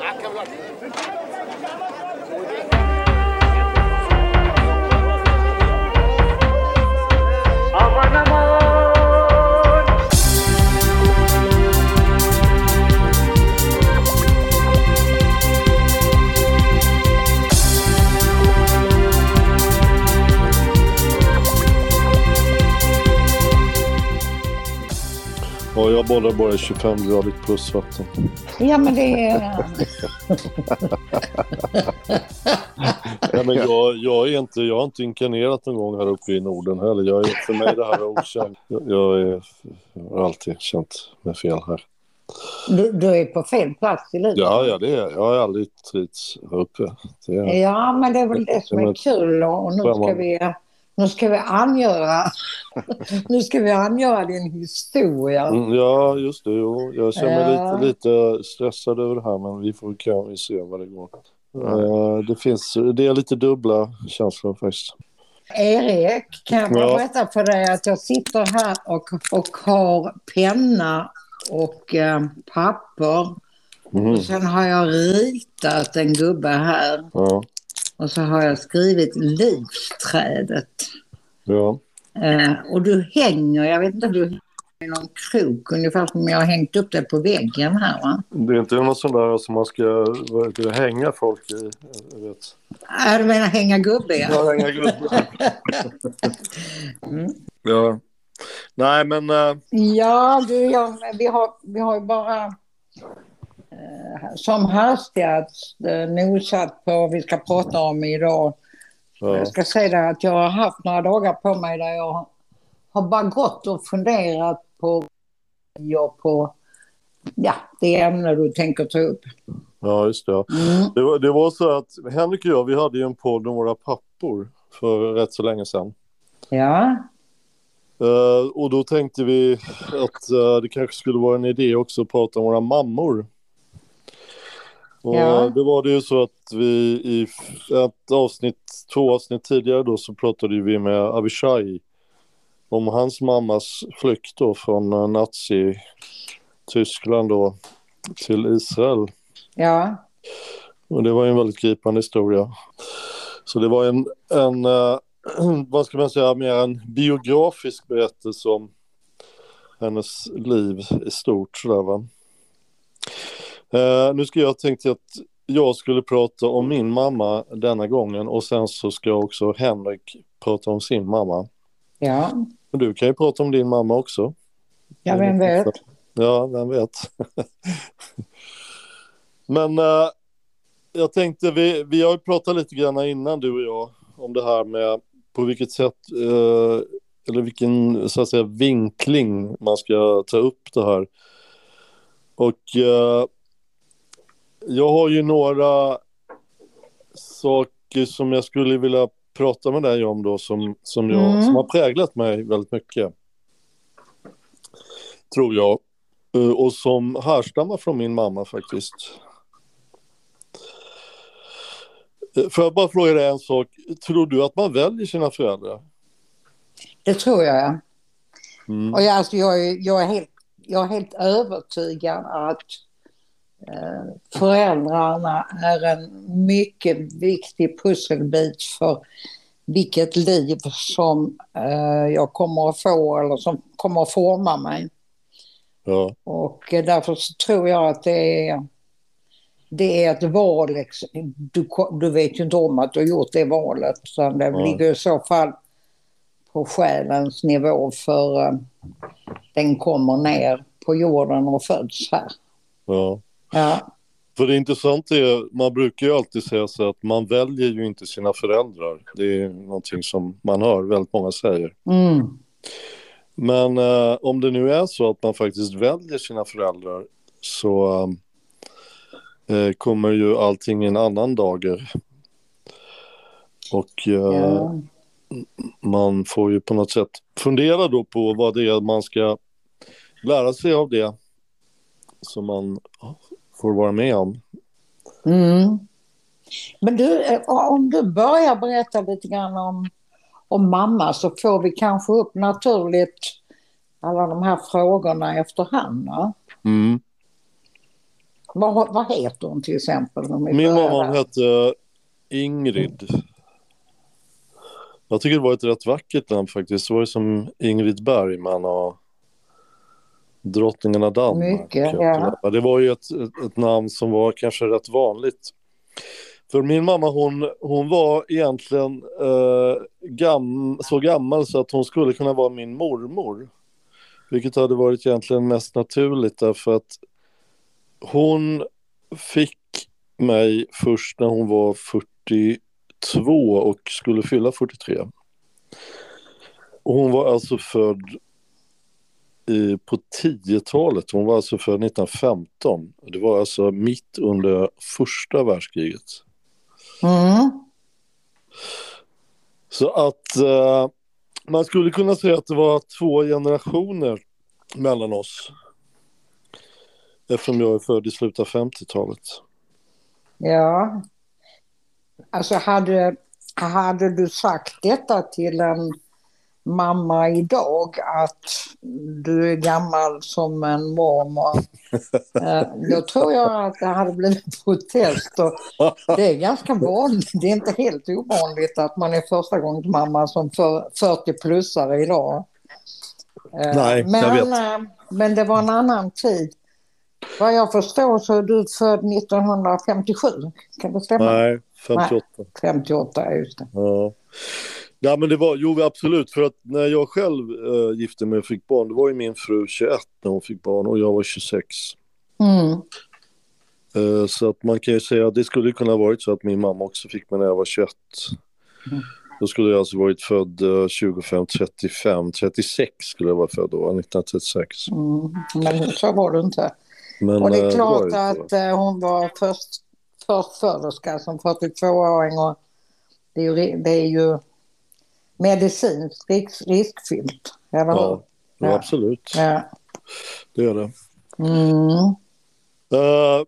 Ah, câmera. Ja, jag bollar bara i 25-gradigt plusvatten. Ja, men det är... Ja, men jag, jag, är inte, jag har inte inkarnerat någon gång här uppe i Norden heller. Jag är, för mig är det här okänt. Jag, jag, är, jag har alltid känt mig fel här. Du, du är på fel plats i livet. Ja, ja, det är Jag har aldrig trivts här uppe. Är, Ja, men det är väl det som är kul och nu ska vi, nu ska vi angöra, nu ska vi angöra din historia. Mm, ja, just det. Jo. Jag känner mig Ja. lite, lite stressad över det här, men vi får kan vi se vad det går. Eh, det, finns, det är lite dubbla känslor faktiskt. Erik, kan jag bara Ja. berätta för dig att jag sitter här och, och har penna och eh, papper. Mhm. Och sen har jag ritat en gubbe här. Ja, Och så har jag skrivit livsträdet. ja. Eh, och du hänger, jag vet inte om du hänger i någon krok, ungefär som jag har hängt upp det på väggen här va? Det är inte något sånt där som man ska det, hänga folk i. Vet. Äh, du menar hänga gubbe ja. Ja, hänga grupper. Mm. Ja. Nej, men... eh, Ja, du, ja, vi, har, vi har ju bara som hastigast eh, nosat på vad vi ska prata om idag. ja. Jag ska säga att jag har haft några dagar på mig där jag har bara gått och funderat på, ja, på ja, det ämne du tänker ta upp. ja, just det. Mm. Det var, det var så att Henrik och jag, vi hade ju en podd om våra pappor för rätt så länge sedan. Ja, Eh, och då tänkte vi att eh, det kanske skulle vara en idé också att prata om våra mammor. Och Ja. då var det ju så att vi i ett avsnitt, två avsnitt tidigare då så pratade vi med Avishai om hans mammas flykt då från eh, Nazi-Tyskland då till Israel. ja, Och det var ju en väldigt gripande historia. Så det var en, en eh, vad ska man säga, mer en biografisk berättelse om hennes liv i stort. Sådär, va? Eh, nu ska jag tänkte att jag skulle prata om min mamma denna gången och sen så ska också Henrik prata om sin mamma. ja. Du kan ju prata om din mamma också. Ja, vem vet. Ja, vem vet. Men eh, jag tänkte, vi, vi har ju pratat lite grann innan du och jag om det här med på vilket sätt, eh, eller vilken så att säga vinkling man ska ta upp det här. Och jag har ju några saker som jag skulle vilja prata med dig om då som, som, jag, Mm. som har präglat mig väldigt mycket. Tror jag. Eh, Och som härstammar från min mamma faktiskt. Eh, Får jag bara fråga dig en sak? Tror du att man väljer sina föräldrar? Det tror jag. ja. Mm. Och jag, alltså, jag, är, jag, är helt, jag är helt övertygad att föräldrarna är en mycket viktig pusselbit för vilket liv som eh, jag kommer att få eller som kommer att forma mig. Ja, Och eh, därför tror jag att det är, det är ett val. Du, du vet ju inte om att du har gjort det valet. Så det Nej. ligger i så fall på själens nivå för eh, den kommer ner på jorden och föds här. ja. Ja, För det intressanta är, man brukar ju alltid säga så att man väljer ju inte sina föräldrar. Det är någonting som man hör väldigt många säger. mm. Men eh, om det nu är så att man faktiskt väljer sina föräldrar så eh, kommer ju allting i en annan dager. Och eh, ja. man får ju på något sätt fundera då på vad det är man ska lära sig av det som man får vara med om. Mm. Men du, eh, om du börjar berätta lite grann om, om mamma så får vi kanske upp naturligt alla de här frågorna efterhand. Va? Mm. Vad, vad heter hon till exempel? Min mamma hette Ingrid. Jag tycker det var ett rätt vackert namn faktiskt. Det var ju som Ingrid Bergman och Drottningen av Danmark. Mycket, ja. Det var ju ett, ett, ett, namn som var kanske rätt vanligt. För min mamma hon, hon var egentligen eh, gam, så gammal så att hon skulle kunna vara min mormor. Vilket hade varit egentligen mest naturligt därför att hon fick mig först när hon var 42 och skulle fylla 43. Och hon var alltså född i, på 10-talet, hon var alltså född 1915. Det var alltså mitt under första världskriget. Mm. Så att eh, man skulle kunna säga att det var två generationer mellan oss. Eftersom jag är född i slutet av 50-talet. Ja. Alltså hade, hade du sagt detta till en mamma idag att du är gammal som en mormor. Eh, då tror jag att det hade blivit protest. Det är ganska vanligt, det är inte helt ovanligt att man är första gångs mamma som 40-plussare idag. Eh, Nej, men, jag vet. Eh, men det var en annan tid. Vad jag förstår så är du född 1957, kan det stämma? Nej, 58. Nej, 58, just det. Ja. Ja men det var, jo absolut, för att när jag själv äh, gifte mig och fick barn, då var ju min fru 21 när hon fick barn och jag var 26. Mm. Äh, så att man kan ju säga att det skulle kunna ha varit så att min mamma också fick mig när jag var 21. Mm. Då skulle jag alltså varit född äh, 25, 35, 36 skulle jag vara född då, 1936. Mm. Men så var du inte. Men, och det är äh, klart att äh, hon var först, förstföderska som 42-åring och det är ju, det är ju medicinskt risk, riskfyllt. Eller ja, ja, absolut. Ja. Det är det. Mm. Uh,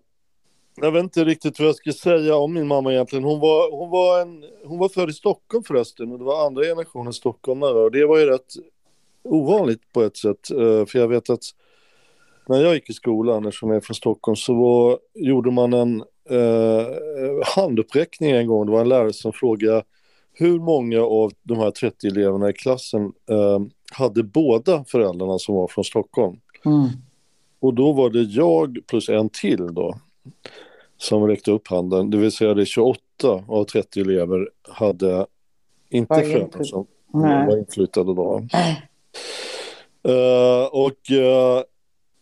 jag vet inte riktigt vad jag ska säga om min mamma egentligen. Hon var, hon var, en, hon var född i Stockholm förresten och det var andra generationen stockholmare och det var ju rätt ovanligt på ett sätt. Uh, för jag vet att när jag gick i skolan, eftersom jag är från Stockholm, så var, gjorde man en uh, handuppräckning en gång. Det var en lärare som frågade hur många av de här 30 eleverna i klassen eh, hade båda föräldrarna som var från Stockholm? Mm. Och då var det jag plus en till då som räckte upp handen, det vill säga det 28 av 30 elever hade inte föräldrar som Nej. var inflyttade då. Uh, och uh,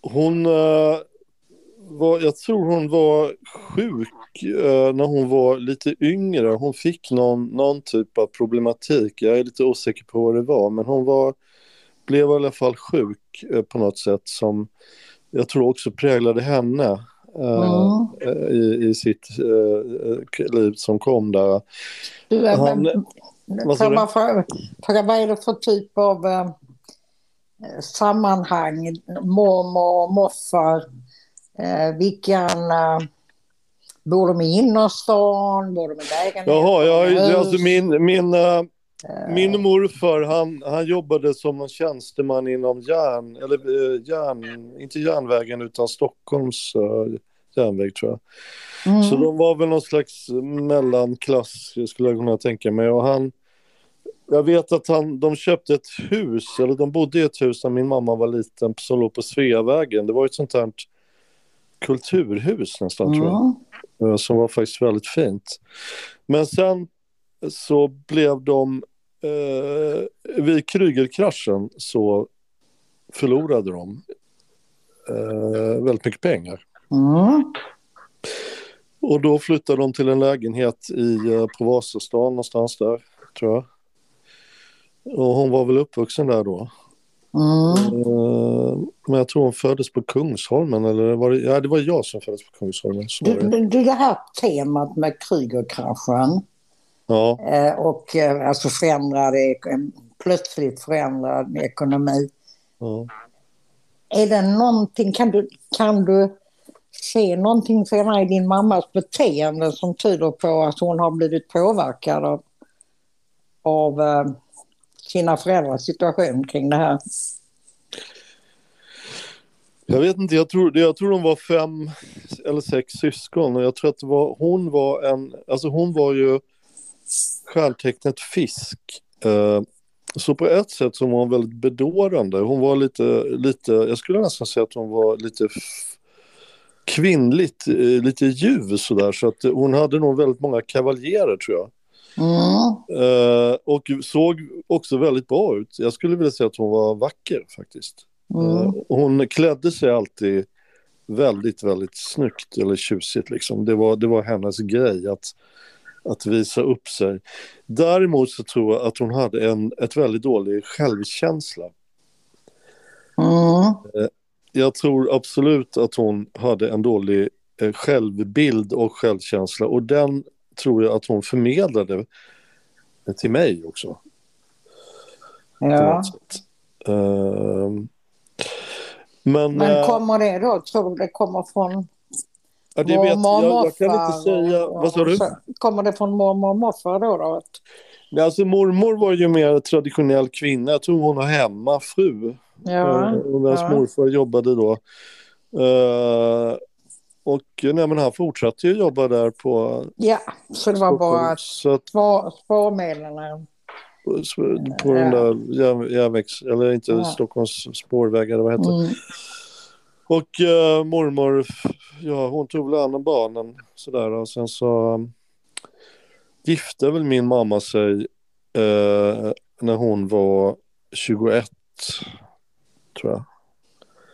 hon uh, var, jag tror hon var sjuk eh, när hon var lite yngre. Hon fick någon, någon typ av problematik. Jag är lite osäker på vad det var, men hon var, blev i alla fall sjuk eh, på något sätt som jag tror också präglade henne. Uh, mm. i, i sitt uh, liv som kom där. Du, Han, men, får man fråga, vad är det för typ av uh, sammanhang, mormor och morfar? Eh, vilken... Eh, bor de i innerstan? Bor de i lägenhet? Jaha, ja, alltså min, min, uh, min morfar han, han jobbade som en tjänsteman inom järn, eller uh, järn, inte järnvägen utan Stockholms uh, järnväg tror jag. Mm. Så de var väl någon slags mellanklass skulle jag kunna tänka mig och han jag vet att han, de köpte ett hus, eller de bodde i ett hus när min mamma var liten som låg på Sveavägen. Det var ett sånt här kulturhus nästan mm. tror jag. Eh, som var faktiskt väldigt fint. Men sen så blev de, eh, vid Krygerkraschen så förlorade de eh, väldigt mycket pengar. Mm. Och då flyttade de till en lägenhet i, eh, på Vasastan någonstans där, tror jag. Och hon var väl uppvuxen där då. Mm. Uh, men jag tror hon föddes på Kungsholmen. Eller var det, ja, det var jag som föddes på Kungsholmen. Du, du, det här temat med Krügerkraschen ja. uh, och uh, alltså förändrade, plötsligt förändrad ekonomi. Ja. Är det någonting, kan du, kan du se någonting senare i din mammas beteende som tyder på att hon har blivit påverkad av, av sina föräldrars situation kring det här? Jag vet inte, jag tror, jag tror de var fem eller sex syskon och jag tror att var, hon var en, alltså hon var ju stjärntecknet fisk. Eh, så på ett sätt så var hon väldigt bedårande. Hon var lite, lite, jag skulle nästan säga att hon var lite f- kvinnligt, eh, lite ljuv sådär. Så att hon hade nog väldigt många kavaljerer tror jag. Mm. Och såg också väldigt bra ut. Jag skulle vilja säga att hon var vacker faktiskt. Mm. Eh, hon klädde sig alltid väldigt, väldigt snyggt eller tjusigt liksom. Det var, det var hennes grej att, att visa upp sig. Däremot så tror jag att hon hade en ett väldigt dålig självkänsla. Mm. Jag tror absolut att hon hade en dålig självbild och självkänsla och den tror jag att hon förmedlade till mig också. Ja. Ehm, men Men eh, kommer det då, tror du det kommer från ja, det vet, mormor jag, och jag kan inte säga. Vad sa du? så- Kommer det från mormor och morfar då? då? Nej, Alltså, mormor var ju mer traditionell kvinna. Jag tror hon var hemmafru. Ja. Eh, och Medan ja. morfar jobbade då. Eh, och nej, men han fortsatte ju jobba där på ja, så det var bara att spar, sparmedlen. på den där järn- järnvägs... Eller inte Ja. Stockholms spårvägar, vad heter? Mm. Och eh, mormor, ja hon tog väl hand om barnen sådär och sen så um, gifte väl min mamma sig eh, när hon var 21 tror jag.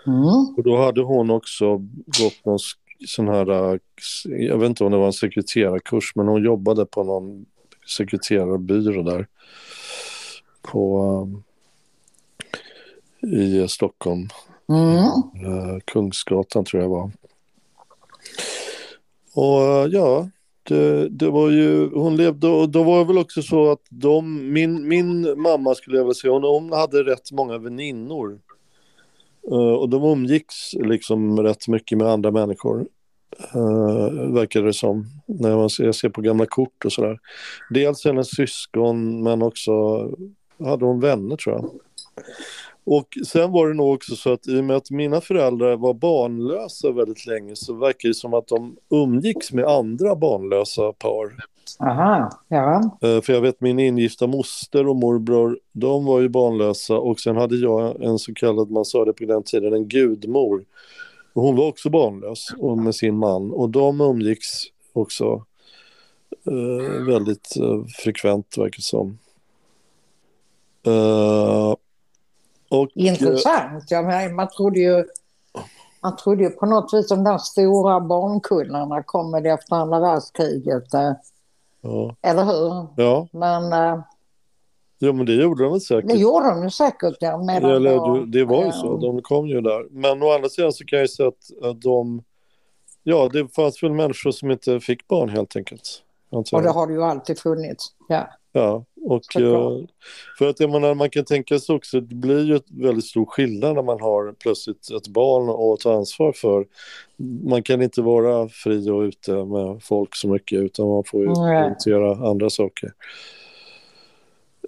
Mm. Och då hade hon också gått någon sån här, eh, jag vet inte om det var en sekreterarkurs men hon jobbade på någon sekreterarbyrå där på um, i Stockholm. Mm. Eh, Kungsgatan tror jag var. Och eh, ja, det, det var ju, hon levde och då var det väl också så att de, min, min mamma skulle jag vilja säga, hon, hon hade rätt många väninnor. Eh, och de umgicks liksom rätt mycket med andra människor. Eh, uh, verkar det som. När man ser, jag ser på gamla kort och sådär. Dels hennes syskon men också hade hon vänner tror jag. Och sen var det nog också så att i och med att mina föräldrar var barnlösa väldigt länge så verkar det som att de umgicks med andra barnlösa par. Aha, ja. Eh, För jag vet min ingifta moster och morbror, de var ju barnlösa och sen hade jag en så kallad, man sa det på den tiden, en gudmor. Och hon var också barnlös och med sin man och de umgicks också eh, väldigt eh, frekvent verkar det som. Eh, och, Intressant. Ja, men man trodde ju man trodde ju på något vis de där stora barnkullarna kommer efter andra världskriget. Ja, Eller hur? ja, Men eh, ja, men det gjorde de säkert. det gjorde de ju säkert. Ja, Eller, du- det var ju eh, så, de kom ju där. Men å andra sidan så kan jag säga att, de, ja det fanns väl människor som inte fick barn helt enkelt. Och det har det ju alltid funnits. Ja. Ja, och eh, för att jag menar, man kan tänka sig också, det blir ju ett väldigt stor skillnad när man har plötsligt ett barn att ta ansvar för. Man kan inte vara fri och ute med folk så mycket utan man får ju Nej. prioritera andra saker.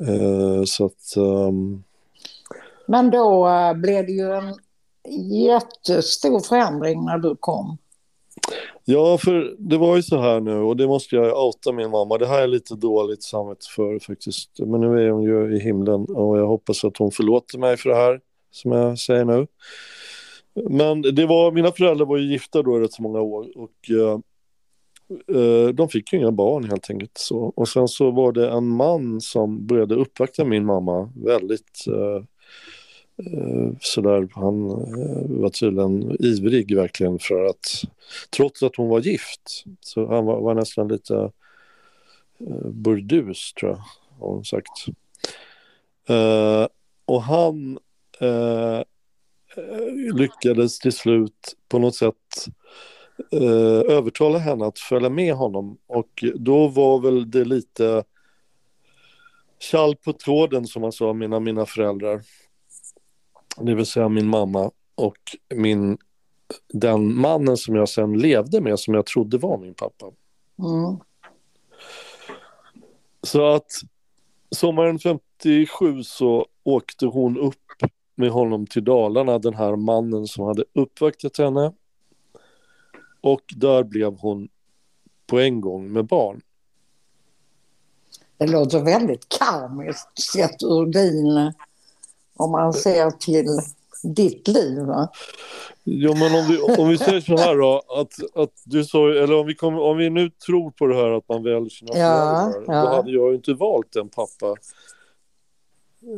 Eh, så att, ehm, Men då eh, blev det ju en jättestor förändring när du kom. Ja, för det var ju så här nu och det måste jag outa min mamma. Det här är lite dåligt samvete för faktiskt. Men nu är hon ju i himlen och jag hoppas att hon förlåter mig för det här som jag säger nu. Men det var, mina föräldrar var ju gifta då i rätt så många år och eh, eh, de fick ju inga barn helt enkelt. Så. Och sen så var det en man som började uppvakta min mamma väldigt eh, Eh, sådär. Han eh, var tydligen ivrig verkligen för att trots att hon var gift. Så han var, var nästan lite eh, burdus tror jag har hon sagt. Och han lyckades till slut på något sätt övertala henne att följa med honom och då var väl det lite kall på tråden som man sa, mina, mina föräldrar. Det vill säga min mamma och min den mannen som jag sen levde med som jag trodde var min pappa. Mm. Så att sommaren 57 så åkte hon upp med honom till Dalarna, den här mannen som hade uppvaktat henne. Och där blev hon på en gång med barn. Det låter väldigt karmiskt sett ur din, om man ser till ditt liv. Va? Ja, men om vi, om vi säger så här då, att, att du sa, eller om vi, kom, om vi nu tror på det här att man väljer sina Ja, föräldrar, ja. då hade jag ju inte valt en pappa.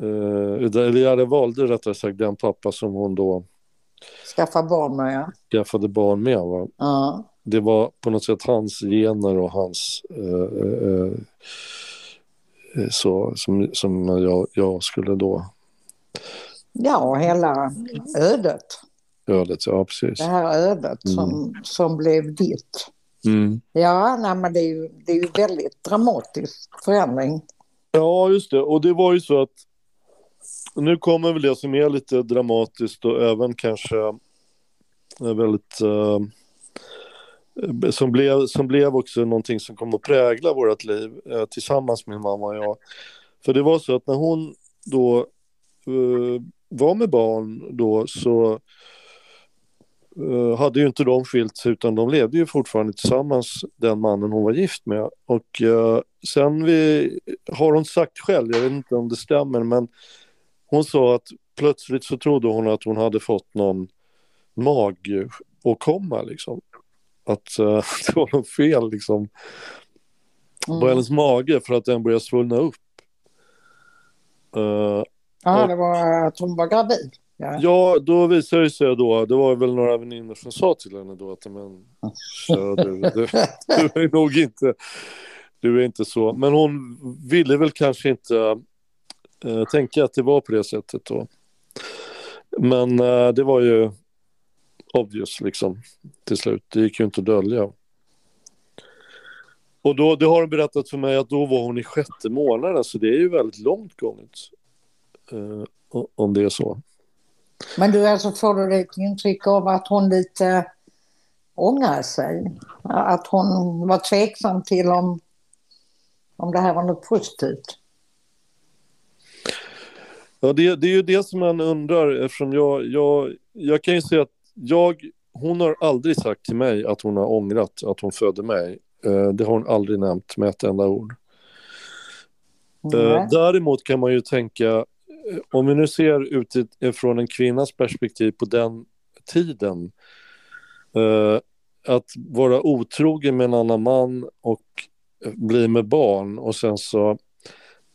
Eh, eller jag hade valde rättare sagt den pappa som hon då Skaffa barn med, ja. skaffade barn med. Va? ja. Det var på något sätt hans gener och hans eh, eh, eh, så som, som jag, jag skulle då Ja, hela ödet. ödet. Ja, precis. Det här ödet Mm. som, som blev ditt. Mm. Ja, nej, men det är ju, det är ju väldigt dramatisk förändring. Ja, just det. Och det var ju så att nu kommer väl det som är lite dramatiskt och även kanske eh, väldigt eh, som, blev, som blev också någonting som kom att prägla vårt liv eh, tillsammans min mamma och jag. För det var så att när hon då var med barn då så eh, hade ju inte de skilt sig utan de levde ju fortfarande tillsammans den mannen hon var gift med. Och eh, sen vi, har hon sagt själv, jag vet inte om det stämmer, men hon sa att plötsligt så trodde hon att hon hade fått någon magåkomma liksom. Att eh, det var något fel liksom på Mm. hennes mage för att den började svullna upp. Eh, Ja, det var att hon var gravid. Ja. Ja, då visade det sig då, det var väl några väninnor som sa till henne då att men, du, du, du är nog inte, du är inte så. Men hon ville väl kanske inte eh, tänka att det var på det sättet då. Men eh, det var ju obvious liksom till slut, det gick ju inte att dölja. Och då, det har hon berättat för mig att då var hon i sjätte månaden, så det är ju väldigt långt gånget. Eh, om det är så. Men du, alltså får du ett intryck av att hon lite ångrar sig? Att hon var tveksam till om, om det här var något positivt? Ja, det, det är ju det som man undrar eftersom jag, jag, jag kan ju säga att jag, hon har aldrig sagt till mig att hon har ångrat att hon födde mig. Eh, det har hon aldrig nämnt med ett enda ord. Nej. däremot kan man ju tänka, om vi nu ser utifrån en kvinnas perspektiv på den tiden, eh, att vara otrogen med en annan man och bli med barn och sen så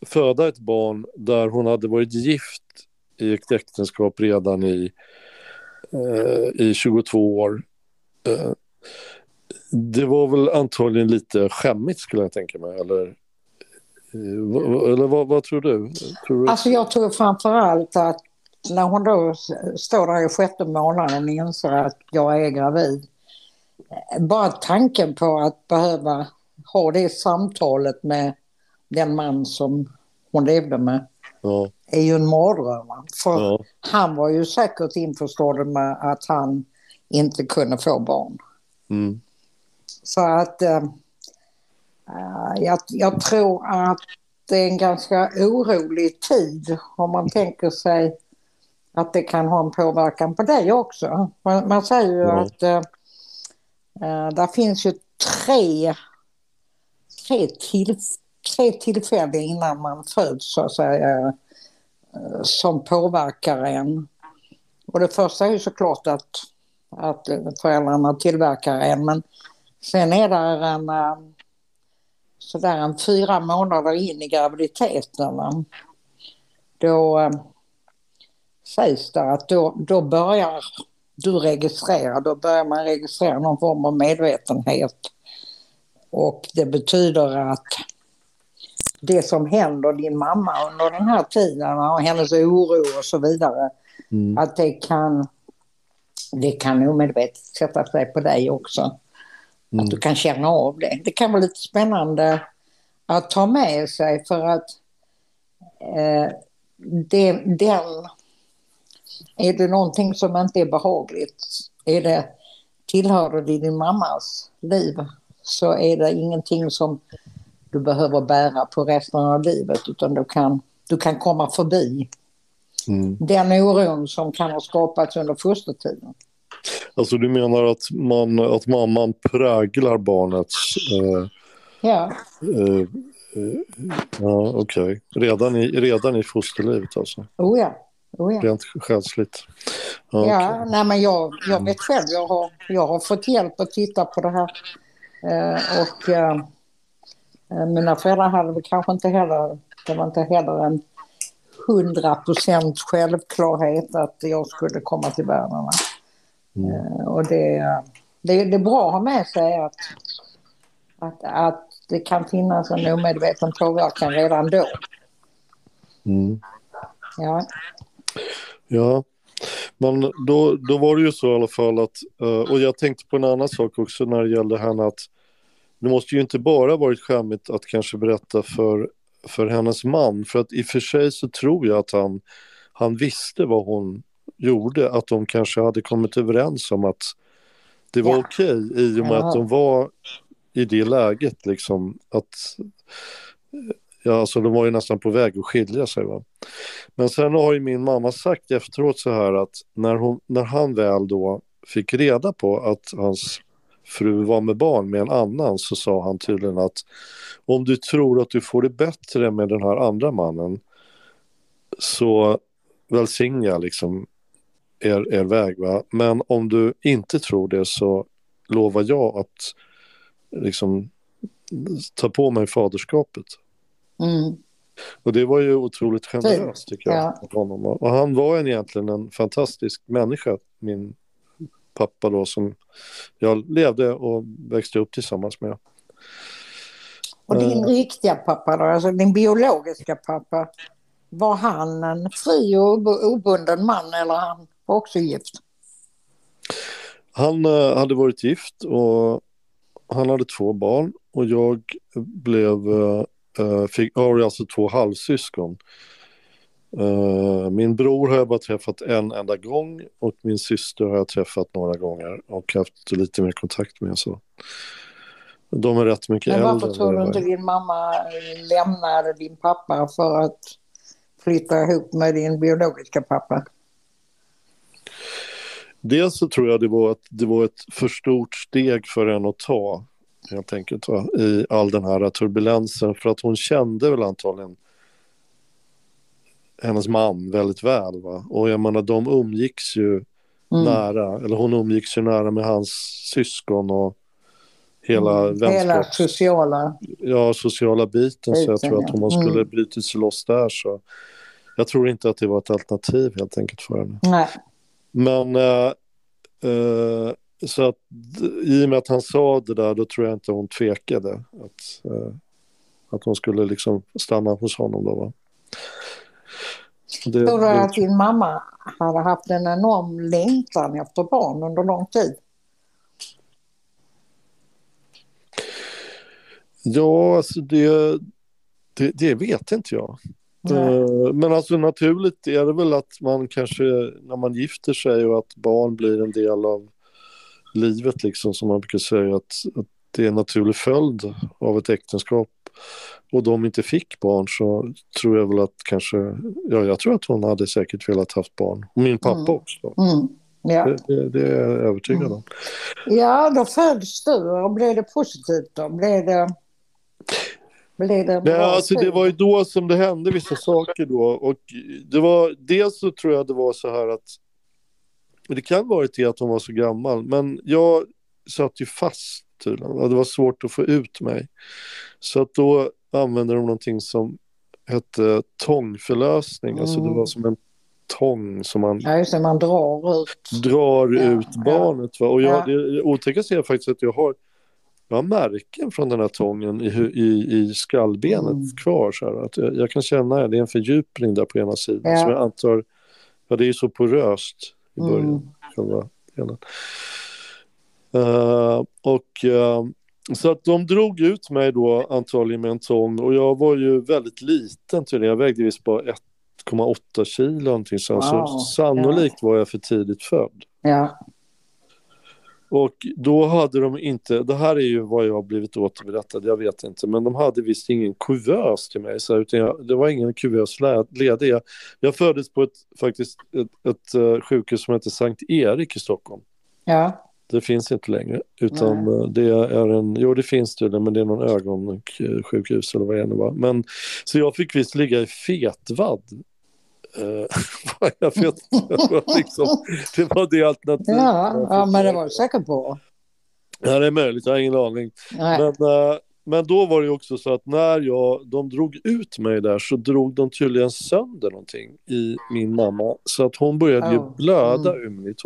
föda ett barn där hon hade varit gift i ett äktenskap redan i, eh, i 22 år. Eh, det var väl antagligen lite skämmigt skulle jag tänka mig, eller, eller vad, vad tror du? Tror du? Alltså jag tror framför allt att när hon då står där i sjätte månaden och inser att jag är gravid. eh, Bara tanken på att behöva ha det samtalet med den man som hon levde med Ja, är ju en mardröm. För ja, han var ju säkert införstådd med att han inte kunde få barn. mm, Så att eh, eh, jag, jag tror att det är en ganska orolig tid om man tänker sig att det kan ha en påverkan på dig också. Man, man säger ju Ja. att eh, eh, där finns ju tre, tre, till, tre tillfällen innan man föds så att säga eh, som påverkar en. Och det första är ju såklart att, att föräldrarna tillverkar en men sen är det en eh, sådär en fyra månader in i graviditeten då eh, sägs det att då, då börjar du registrera, då börjar man registrera någon form av medvetenhet. Och det betyder att det som händer din mamma under den här tiden och hennes oro och så vidare, mm, att det kan, det kan omedvetet sätta sig på dig också. Mm, Att du kan känna av det. Det kan vara lite spännande att ta med sig för att eh, det, den, är det någonting som inte är behagligt, är det, tillhör det din mammas liv så är det ingenting som du behöver bära på resten av livet utan du kan, du kan komma förbi mm. den oron som kan ha skapats under fostertiden. Alltså du menar att, man, att mamman präglar barnets... Eh, ja. Eh, eh, ja, okej. Okay. Redan, i, redan i fosterlivet alltså? Oh ja. Oh ja. Rent själsligt? Ja, ja okay. nej men jag, jag vet själv, jag har, jag har fått hjälp att titta på det här. Eh, och eh, eh mina föräldrar hade kanske inte heller, det var inte heller en hundra procent självklarhet att jag skulle komma till världen. Mm. Eh, och det, det, det är bra att ha med sig att, att, att det kan finnas en omedveten påverkan redan då. Mm. Ja. Ja, men då, då var det ju så i alla fall att, eh, och jag tänkte på en annan sak också när det gällde henne att det måste ju inte bara varit skämmigt att kanske berätta för, för hennes man, för att i och för sig så tror jag att han, han visste vad hon gjorde, att de kanske hade kommit överens om att det var ja. okej i och med ja. att de var i det läget liksom att ja, alltså de var ju nästan på väg att skilja sig. Va? Men sen har ju min mamma sagt efteråt så här att när, hon, när han väl då fick reda på att hans fru var med barn med en annan så sa han tydligen att om du tror att du får det bättre med den här andra mannen så välsignar jag liksom er, er väg. Va? Men om du inte tror det så lovar jag att liksom ta på mig faderskapet. Mm. Och det var ju otroligt generöst tycker jag. Ja. Honom. Och han var en, egentligen en fantastisk människa, min pappa då som jag levde och växte upp tillsammans med. Och din uh, riktiga pappa då, alltså din biologiska pappa, var han en fri och obunden man eller han också gift? Han uh, hade varit gift och han hade två barn och jag blev uh, Uh, fick, har alltså två halvsyskon. Min bror har jag bara träffat en enda gång och min syster har jag träffat några gånger och haft lite mer kontakt med. Så. De är rätt mycket äldre. Men varför tror du inte din mamma lämnade din pappa för att flytta ihop med din biologiska pappa? Dels så tror jag det var, ett, det var ett för stort steg för henne att ta helt enkelt va? i all den här turbulensen för att hon kände väl antagligen hennes man väldigt väl. Va? Och jag menar de umgicks ju mm. nära, eller hon umgicks ju nära med hans syskon och hela mm. Hela sociala... Ja, sociala biten. så jag tror att om hon skulle mm. brutit sig loss där så... Jag tror inte att det var ett alternativ helt enkelt för henne. Nej. Men äh, äh, så att i och med att han sa det där då tror jag inte hon tvekade att, eh, att hon skulle liksom stanna hos honom då. Va? Det, tror du att din mamma hade haft en enorm längtan efter barn under lång tid? Ja, alltså det, det, det vet inte jag. Uh, men alltså naturligt är det väl att man kanske när man gifter sig och att barn blir en del av livet liksom som man brukar säga att, att det är en naturlig följd av ett äktenskap och de inte fick barn så tror jag väl att kanske, ja jag tror att hon hade säkert velat haft barn. Och min pappa mm. också. Mm. Ja. Det, det, det, är jag övertygad mm. om. Ja, då föddes du och blev det positivt då? Blev det... Ja, alltså det var ju då som det hände vissa saker då och det var dels så tror jag det var så här att det kan vara det att hon var så gammal. Men jag satt ju fast tydligen det var svårt att få ut mig. Så att då använde de någonting som hette tångförlösning. Mm. Alltså det var mm. som en tång som man... Ja, just det, man drar ut. Drar ja, ut barnet. Va? Och jag, ja. det otäckaste är faktiskt att jag har, jag har märken från den här tången i, i, i skallbenet mm. kvar. Så här, att jag, jag, kan känna det är en fördjupning där på ena sidan. Ja. Som jag antar, ja det är ju så poröst i början. Mm. Uh, och uh, så att de drog ut mig då antagligen med en tång och jag var ju väldigt liten tydligen. Jag vägde visst bara 1,8 kilo någonting så, wow. så sannolikt ja. var jag för tidigt född. Ja. Och då hade de inte, det här är ju vad jag har blivit återberättad, jag vet inte, men de hade visst ingen kuvös till mig, så här, utan jag, det var ingen kuvös ledig. Jag, jag föddes på ett, faktiskt, ett, ett, ett sjukhus som heter Sankt Erik i Stockholm. Ja. Det finns inte längre, utan Nej. det är en, jo det finns det, men det är någon ögonsjukhus eller vad det nu var. Men, så jag fick visst ligga i fetvadd Uh, jag vet inte, liksom, det var det alternativet. Ja, ja, men det var du säker på. Ja, det är möjligt, jag har ingen aning. Men, uh, men då var det också så att när jag, de drog ut mig där så drog de tydligen sönder någonting i min mamma. Så att hon började oh. ju blöda mm. ymnigt.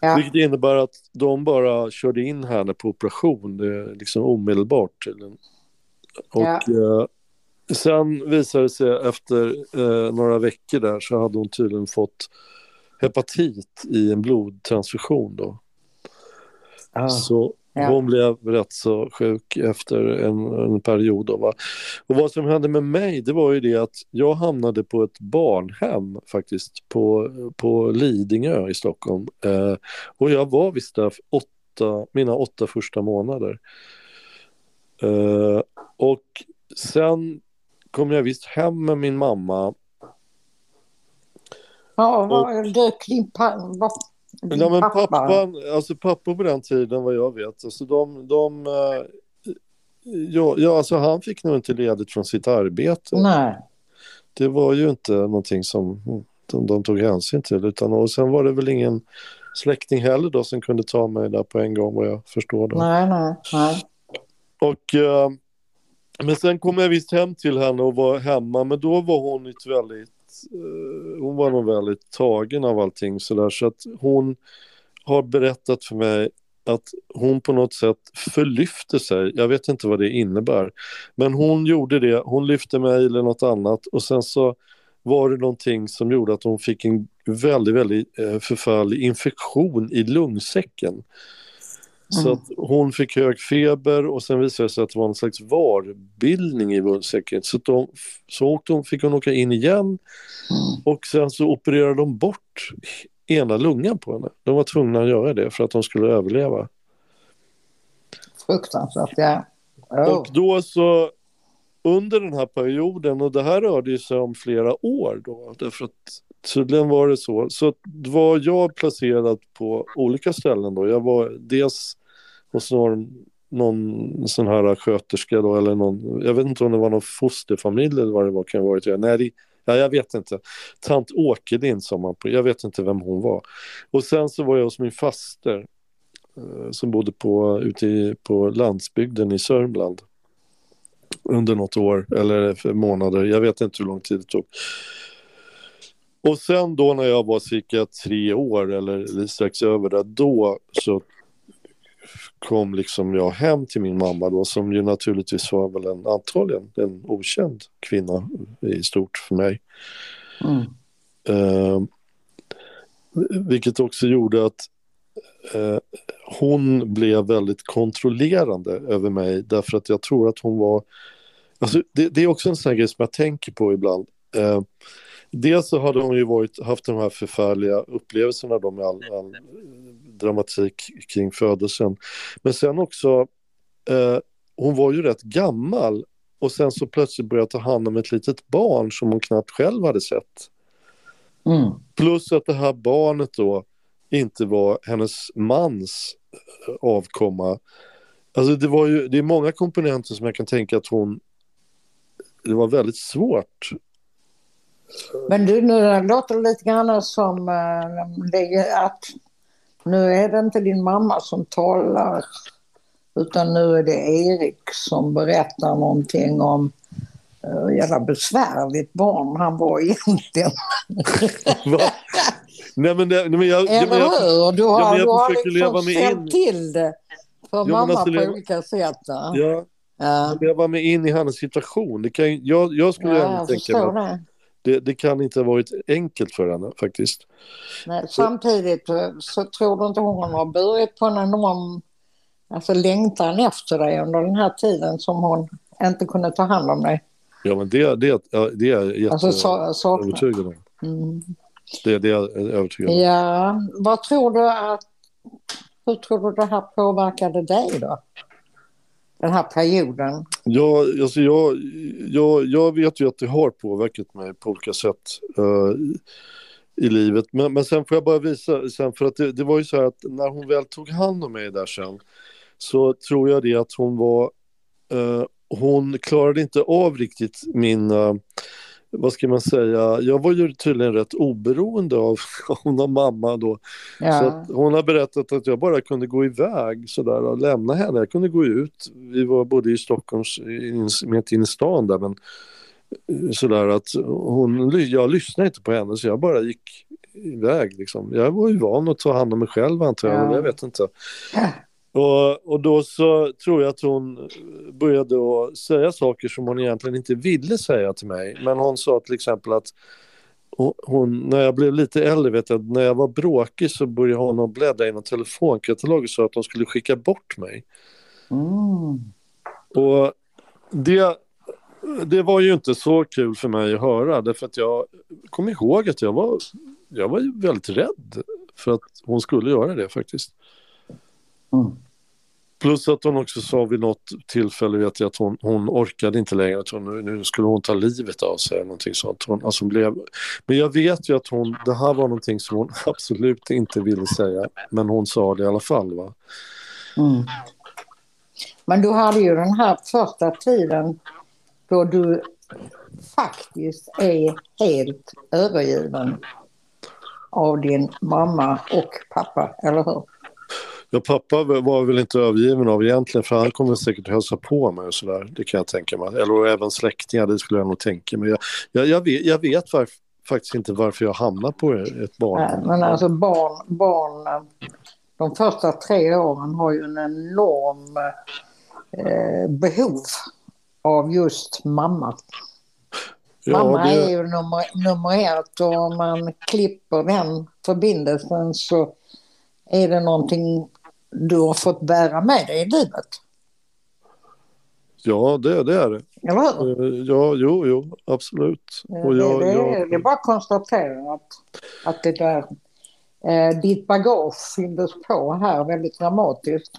Ja. Vilket innebär att de bara körde in henne på operation, det liksom omedelbart. Och ja. Sen visade det sig efter eh, några veckor där så hade hon tydligen fått hepatit i en blodtransfusion då. Ah. Så Ja. Hon blev rätt så sjuk efter en, en period. Då, va? Och vad som hände med mig det var ju det att jag hamnade på ett barnhem faktiskt på, på Lidingö i Stockholm. Eh, och jag var visst där åtta, mina åtta första månader. Eh, och sen kom jag visst hem med min mamma. Ja, vad dök din pappa? Ja, men pappa. pappan, alltså pappa på den tiden vad jag vet, alltså de, de uh, ja, ja, alltså han fick nog inte ledigt från sitt arbete. Nej. Det var ju inte någonting som de, de tog hänsyn till, utan och sen var det väl ingen släkting heller då som kunde ta mig där på en gång vad jag förstår. Då. Nej, nej, nej. Och, uh, men sen kom jag visst hem till henne och var hemma, men då var hon ett väldigt uh, hon var nog väldigt tagen av allting sådär så att hon har berättat för mig att hon på något sätt förlyfte sig. Jag vet inte vad det innebär. Men hon gjorde det, hon lyfte mig eller något annat och sen så var det någonting som gjorde att hon fick en väldigt, väldigt eh, förfärlig infektion i lungsäcken. Så mm. att hon fick hög feber och sen visade det sig att det var en slags varbildning i munsäcken. Så, de, så åkte hon, fick hon åka in igen mm. och sen så opererade de bort ena lungan på henne. De var tvungna att göra det för att de skulle överleva. Fruktansvärt, ja. Oh. Och då så under den här perioden, och det här rörde sig om flera år då, därför att tydligen var det så. Så var jag placerad på olika ställen då. Jag var dels och så har de någon sån här sköterska då, eller någon, jag vet inte om det var någon fosterfamilj eller vad det var, kan ha varit. Nej, det, ja, jag vet inte. Tant Åkerlind sa man på, jag vet inte vem hon var. Och sen så var jag hos min faster eh, som bodde på, ute i, på landsbygden i Sörmland under något år eller månader, jag vet inte hur lång tid det tog. Och sen då när jag var cirka tre år eller strax över det, då så kom liksom jag hem till min mamma då som ju naturligtvis var väl en, antagligen en okänd kvinna i stort för mig. Mm. Uh, vilket också gjorde att uh, hon blev väldigt kontrollerande över mig därför att jag tror att hon var... Alltså det, det är också en sån grej som jag tänker på ibland. Uh, dels så hade hon ju varit, haft de här förfärliga upplevelserna då med all, all dramatik kring födelsen. Men sen också, eh, hon var ju rätt gammal och sen så plötsligt började ta hand om ett litet barn som hon knappt själv hade sett. Mm. Plus att det här barnet då inte var hennes mans eh, avkomma. Alltså det var ju, det är många komponenter som jag kan tänka att hon, det var väldigt svårt men du, nu låter det lite grann som äh, att nu är det inte din mamma som talar utan nu är det Erik som berättar någonting om hur jävla besvärligt barn han var egentligen. nej men, nej, men jag, Eller jag, hur? Du har, jag, jag du har liksom ställt till det för ja, mamma alltså, på olika sätt. Ja, ja. Jag var med in i hennes situation. Det kan, jag, jag skulle ja, gärna tänka mig det, det, kan inte ha varit enkelt för henne faktiskt. Nej, samtidigt eh, så tror du inte hon har burit på en enorm alltså, längtan efter dig under den här tiden som hon inte kunde ta hand om dig? Ja, men det, det, det är jag alltså, så, så, övertygad om. Mm. Det, det är jag övertygad om. Ja, vad tror du att hur tror du det här påverkade dig då? Den här perioden? Ja, alltså jag, jag, jag vet ju att det har påverkat mig på olika sätt uh, i livet. Men, men sen får jag bara visa, sen för att det, det var ju så här att när hon väl tog hand om mig där sen så tror jag det att hon var, uh, hon klarade inte av riktigt min uh, vad ska man säga, jag var ju tydligen rätt oberoende av hon och mamma då. Ja. Så hon har berättat att jag bara kunde gå iväg sådär och lämna henne. Jag kunde gå ut, vi var både i Stockholms, mitt inne i stan där men eh, sådär att hon, jag lyssnade inte på henne så jag bara gick iväg liksom. Jag var ju van att ta hand om mig själv antar jag, ja. jag vet inte. Och, och då så tror jag att hon började att säga saker som hon egentligen inte ville säga till mig. Men hon sa till exempel att hon, när jag blev lite äldre, vet jag, när jag var bråkig så började hon att bläddra i någon telefonkatalog och sa att de skulle skicka bort mig. Mm. Och det, det var ju inte så kul för mig att höra, därför att jag kom ihåg att jag var, jag var väldigt rädd för att hon skulle göra det faktiskt. Mm. Plus att hon också sa vid något tillfälle vet jag, att hon, hon orkade inte längre, att hon, nu skulle hon ta livet av sig. Någonting sånt. Hon, alltså blev, men jag vet ju att hon, det här var någonting som hon absolut inte ville säga, men hon sa det i alla fall. Va? Mm. Men du hade ju den här första tiden då du faktiskt är helt övergiven av din mamma och pappa, eller hur? Ja, pappa var väl inte övergiven av egentligen för han kommer säkert hälsa på mig och sådär. Det kan jag tänka mig. Eller även släktingar, det skulle jag nog tänka mig. Jag, jag, jag vet, jag vet var, faktiskt inte varför jag hamnar på ett barn. Nej, men alltså barn, barn, de första tre åren har ju en enorm eh, behov av just mamma. Ja, mamma det... är ju nummer, nummer ett och om man klipper den förbindelsen så är det någonting du har fått bära med dig i livet. Ja, det, det är det. Eller hur? Eh, ja, jo, jo, absolut. Och jag, det, det, jag... det är bara att konstatera att, att det där, eh, ditt bagage fylldes på här väldigt dramatiskt.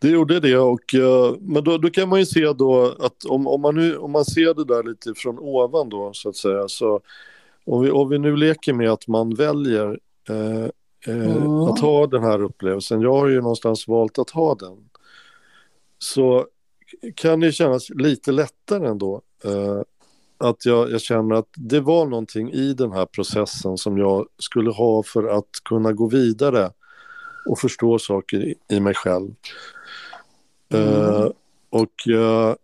Det gjorde det, och, uh, men då, då, kan man ju se då att om, om, man nu, om man ser det där lite från ovan då så att säga, så om vi, om vi nu leker med att man väljer uh, mm. att ha den här upplevelsen. Jag har ju någonstans valt att ha den. Så kan det kännas lite lättare ändå. Eh, att jag, jag, känner att det var någonting i den här processen som jag skulle ha för att kunna gå vidare och förstå saker i, i mig själv. Mm. Uh, och uh,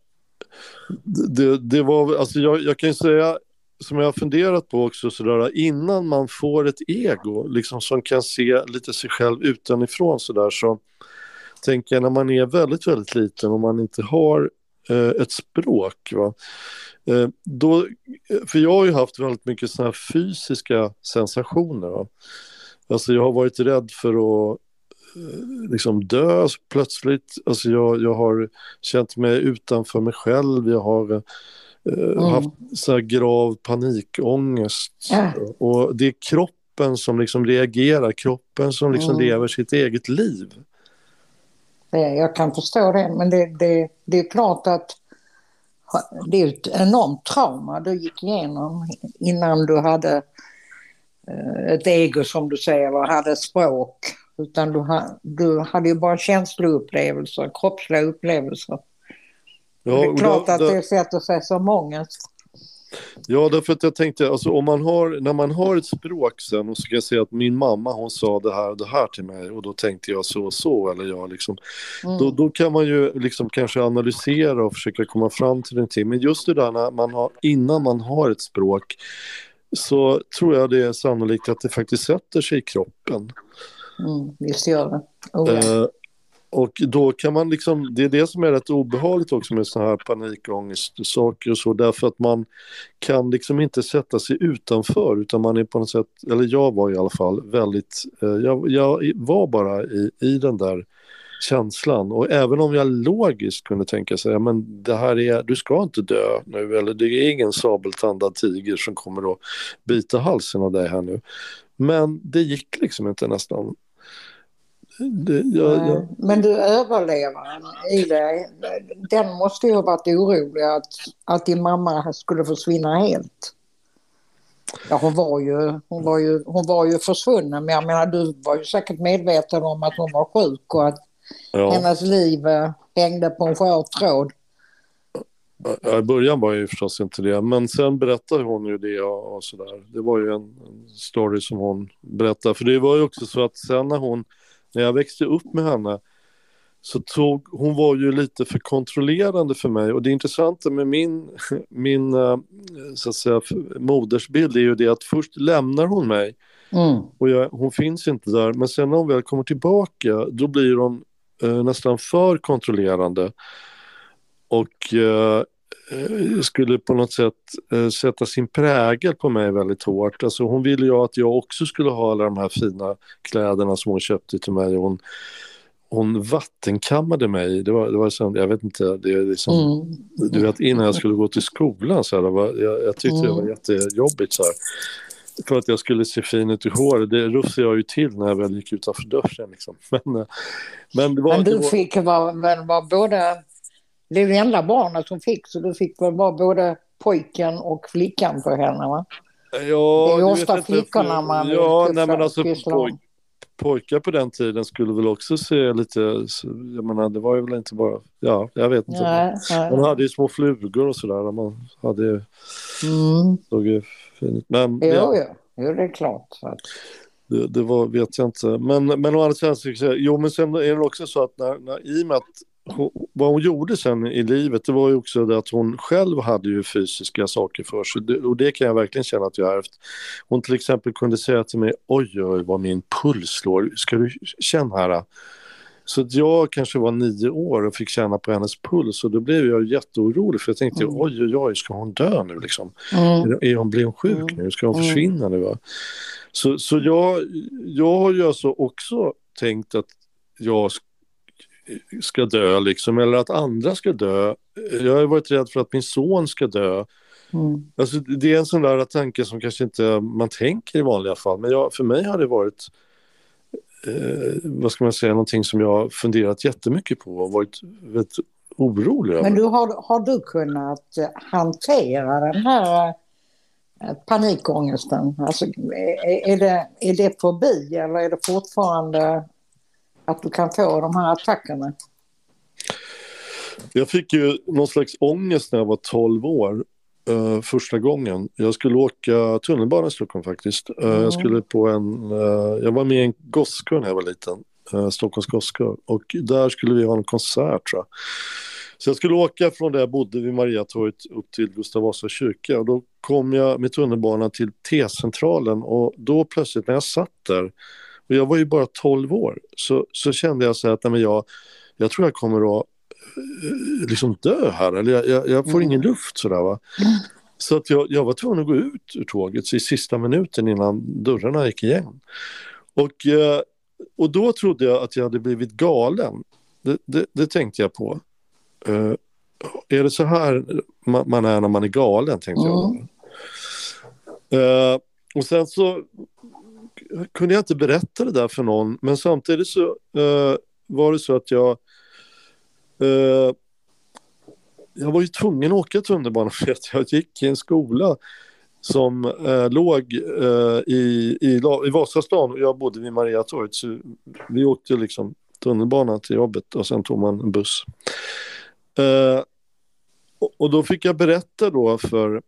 det, det, var, alltså jag, jag kan ju säga som jag har funderat på också sådär innan man får ett ego liksom som kan se lite sig själv utanifrån sådär så tänker jag när man är väldigt väldigt liten och man inte har eh, ett språk va eh, då, eh, för jag har ju haft väldigt mycket sådana här fysiska sensationer va? alltså jag har varit rädd för att eh, liksom dö plötsligt alltså jag, jag har känt mig utanför mig själv jag har eh, mm. haft så grav panikångest. Ja. Och det är kroppen som liksom reagerar, kroppen som liksom mm. lever sitt eget liv. Jag kan förstå det, men det, det, det är klart att det är ett enormt trauma du gick igenom innan du hade eh, ett ego som du säger och hade språk. Utan du, du hade ju bara känsloupplevelser, kroppsliga upplevelser. Ja, det är klart att det sätter sig som ångest. Ja, därför att jag tänkte, alltså om man har, när man har ett språk sen och så kan jag säga att min mamma hon sa det här och det här till mig och då tänkte jag så och så eller jag liksom. Mm. Då, då kan man ju liksom kanske analysera och försöka komma fram till någonting. Men just det där när man har, innan man har ett språk så tror jag det är sannolikt att det faktiskt sätter sig i kroppen. Mm, visst gör det. Oh, ja. eh, och då kan man liksom, det är det som är rätt obehagligt också med sådana här panikångestsaker och så, därför att man kan liksom inte sätta sig utanför, utan man är på något sätt, eller jag var i alla fall väldigt, eh, jag, jag, var bara i, i den där känslan och även om jag logiskt kunde tänka sig, men det här är, du ska inte dö nu, eller det är ingen sabeltandad tiger som kommer att bita halsen av dig här nu. Men det gick liksom inte nästan det, jag, jag, Men du överlevaren i det, den måste ju ha varit orolig att, att din mamma skulle försvinna helt. Ja, hon var, ju, hon, var ju, hon var ju försvunnen men jag menar du var ju säkert medveten om att hon var sjuk och att ja. hennes liv eh, hängde på en skör tråd. Ja, I början var jag ju förstås inte det, men sen berättade hon ju det och, och sådär. Det var ju en, en story som hon berättade, för det var ju också så att sen när hon, när jag växte upp med henne, så tog, hon var ju lite för kontrollerande för mig. Och det intressanta med min, min eh, så att säga, modersbild är ju det att först lämnar hon mig. Mm. och jag, hon finns inte där, men sen när hon väl kommer tillbaka då blir hon eh, nästan för kontrollerande. Och eh, eh, skulle på något sätt eh, sätta sin prägel på mig väldigt hårt. Alltså hon ville ju att jag också skulle ha alla de här fina kläderna som hon köpte till mig. Hon, hon vattenkammade mig. Det var, det var som, jag vet inte, det är liksom, Mm. du vet innan jag skulle gå till skolan så här, det var, jag, jag tyckte det var Mm. jättejobbigt så här. För att jag skulle se fin ut i håret, det rufsade jag ju till när jag väl gick utanför dörren liksom. Men, eh, men det var... Men det du var, fick vara, vara både, det är det enda barnet som fick så du fick väl vara både pojken och flickan för henne va? Ja, Det är ofta vet inte, flickorna man Ja, nej men alltså poj, pojkar på den tiden skulle väl också se lite, jag menar det var ju väl inte bara, ja, jag vet inte. Nej, nej. Man hade ju små flugor och sådär, man hade ju, Mm. såg ju fint Men Jo, ja, jo. jo, det är klart. Så att, det, det var, vet jag inte. Men, men å andra sidan, så, jo men sen är det också så att när, när, i och med att hon, vad hon gjorde sen i livet, det var ju också det att hon själv hade ju fysiska saker för sig. Och det kan jag verkligen känna att jag har ärvt. Hon till exempel kunde säga till mig, oj oj vad min puls slår, ska du känna här? Så jag kanske var nio år och fick känna på hennes puls och då blev jag jätteorolig för jag tänkte, Mm. oj oj oj, ska hon dö nu liksom? mm. Är, hon, blir hon sjuk Mm. nu? Ska hon Mm. försvinna nu? Va? Så, så jag, jag har ju alltså också tänkt att jag ska dö liksom, eller att andra ska dö. Jag har varit rädd för att min son ska dö. Mm. Alltså, det är en sån där tanke som kanske inte man tänker i vanliga fall, men jag, för mig har det varit eh, vad ska man säga, någonting som jag har funderat jättemycket på och varit väldigt orolig över. Men du, har, har du kunnat hantera den här eh, panikångesten? Alltså, är, är, det, är det förbi eller är det fortfarande att du kan få de här attackerna? Jag fick ju någon slags ångest när jag var 12 år. eh, första gången. Jag skulle åka tunnelbana i Stockholm faktiskt. Eh, Mm. Jag skulle på en, eh, jag var med i en gosskör när jag var liten. Uh, Stockholms gosskör. Och där skulle vi ha en konsert tror jag. Så jag skulle åka från där jag bodde vid Mariatorget upp till Gustav Vasa kyrka. Och då kom jag med tunnelbanan till T-centralen och då plötsligt när jag satt där och jag var ju bara 12 år så, så kände jag så här att nej, men jag, jag tror jag kommer att eh, liksom dö här eller jag, jag, jag får Mm. ingen luft sådär va. Så att jag, jag var tvungen att gå ut ur tåget i sista minuten innan dörrarna gick igen. Och, eh, och då trodde jag att jag hade blivit galen. Det, det, det tänkte jag på. Eh, är det så här man, man är när man är galen, tänkte jag. Mm. Eh, och sen så kunde jag inte berätta det där för någon, men samtidigt så eh, var det så att jag eh, jag var ju tvungen att åka tunnelbana för att jag gick i en skola som eh, låg eh, i, i, i Vasastan och jag bodde vid Mariatorget så vi åkte liksom tunnelbana till jobbet och sen tog man en buss. Eh, och, och då fick jag berätta då för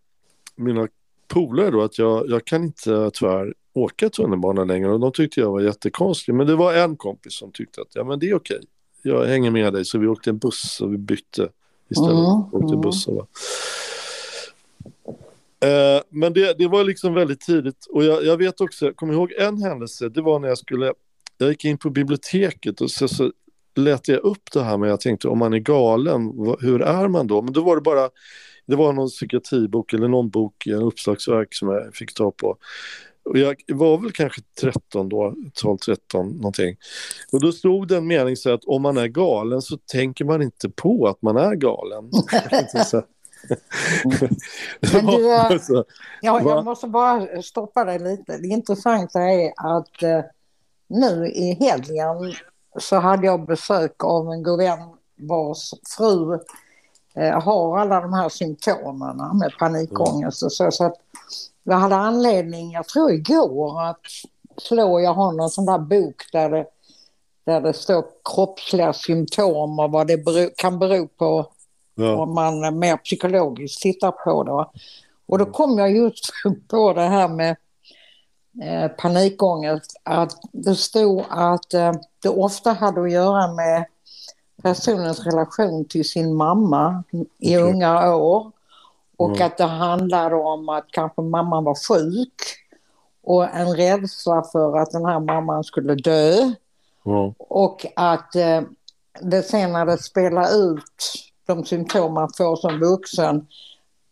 mina polare då att jag, jag kan inte tyvärr åka tunnelbana längre och de tyckte jag var jättekonstig. Men det var en kompis som tyckte att ja men det är okej. Jag hänger med dig så vi åkte en buss och vi bytte istället. Mm, åkte buss va. Eh, men det, det var liksom väldigt tidigt och jag, jag vet också, jag kommer ihåg en händelse, det var när jag skulle, jag gick in på biblioteket och så, så lät jag upp det här med, jag tänkte om man är galen, hur är man då? Men då var det bara, det var någon psykiatribok eller någon bok, en uppslagsverk som jag fick ta på. Och jag var väl kanske 13 då, 12-13 någonting. Och då stod det en mening så att om man är galen så tänker man inte på att man är galen. Men du, eh, Så- Ja, jag måste bara stoppa dig lite. Det intressanta är att eh, nu i helgen så hade jag besök av en god vän vars fru eh, har alla de här symptomen med panikångest och så. så att jag hade anledning, jag tror igår, att slå, jag har någon sån där bok där det, där det står kroppsliga symptom och vad det bero, kan bero på ja. om man mer psykologiskt tittar på det. Och då kom jag just på det här med eh, panikångest, att det stod att eh, det ofta hade att göra med personens relation till sin mamma i unga år. Och mm. att det handlade om att kanske mamman var sjuk och en rädsla för att den här mamman skulle dö. Mm. Och att eh, det sen när det spelar ut de symptom man får som vuxen,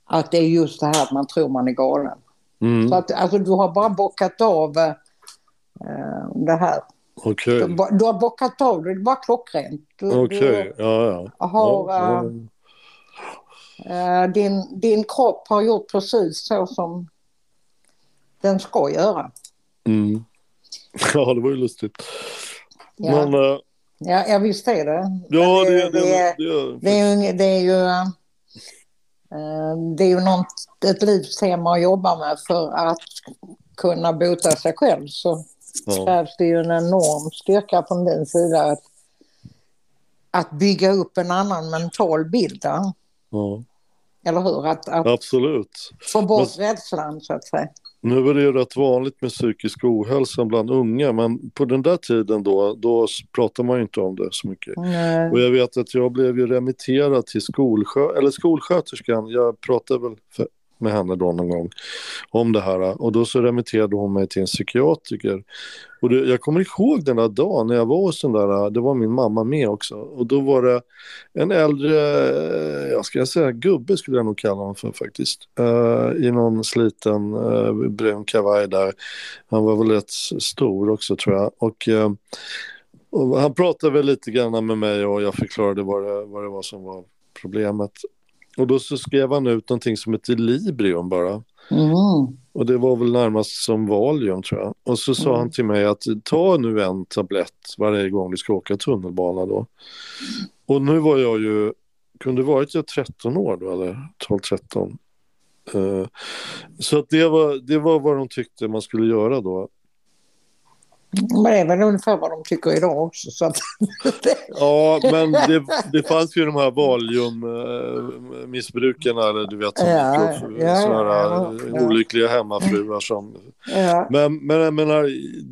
att det är just det här att man tror man är galen. Mm. Så att alltså, du har bara bockat av eh, det här. Okay. Du, du, har bockat av det, det var klockrent. Okej, okay. ja ja. Har, ja. Uh, din, din kropp har gjort precis så som den ska göra. Mm. Ja, det var ju lustigt. Ja. Men, uh, ja, ja, visst är det. Ja, det, det, det, det, det, är ju, det är ju, uh, det är ju något, ett livstema att jobba med för att kunna bota sig själv så ja. krävs det ju en enorm styrka från din sida att, att bygga upp en annan mental bild. Ja. Eller hur? Att, att Absolut. få bort Men... rädslan så att säga. Nu är det ju rätt vanligt med psykisk ohälsa bland unga, men på den där tiden då, då pratar man ju inte om det så mycket. Nej. Och jag vet att jag blev ju remitterad till skolskö eller skolsköterskan, jag pratade väl för med henne då någon gång om det här. Och då så remitterade hon mig till en psykiatriker. Och det, jag kommer ihåg den där dagen när jag var hos den där, det var min mamma med också. Och då var det en äldre, eh, jag ska säga gubbe skulle jag nog kalla honom för faktiskt. Uh, I någon sliten uh, brun kavaj där. Han var väl rätt stor också tror jag. Och, uh, och han pratade väl lite grann med mig och jag förklarade vad det, vad det var som var problemet. Och då så skrev han ut någonting som heter Librium bara. Mm. Och det var väl närmast som Valium tror jag. Och så sa mm. han till mig att ta nu en tablett varje gång du ska åka tunnelbana då. Och nu var jag ju, kunde varit jag 13 år då eller 12-13. Uh, eh, så att det, var, det var vad de tyckte man skulle göra då. Men det är väl ungefär vad de tycker idag också. Så att... ja, men det, det fanns ju de här valiummissbrukarna, eh, eller du vet, som ja, ja, sådana ja, ja, olyckliga hemmafruar som... Ja. Men, men jag menar,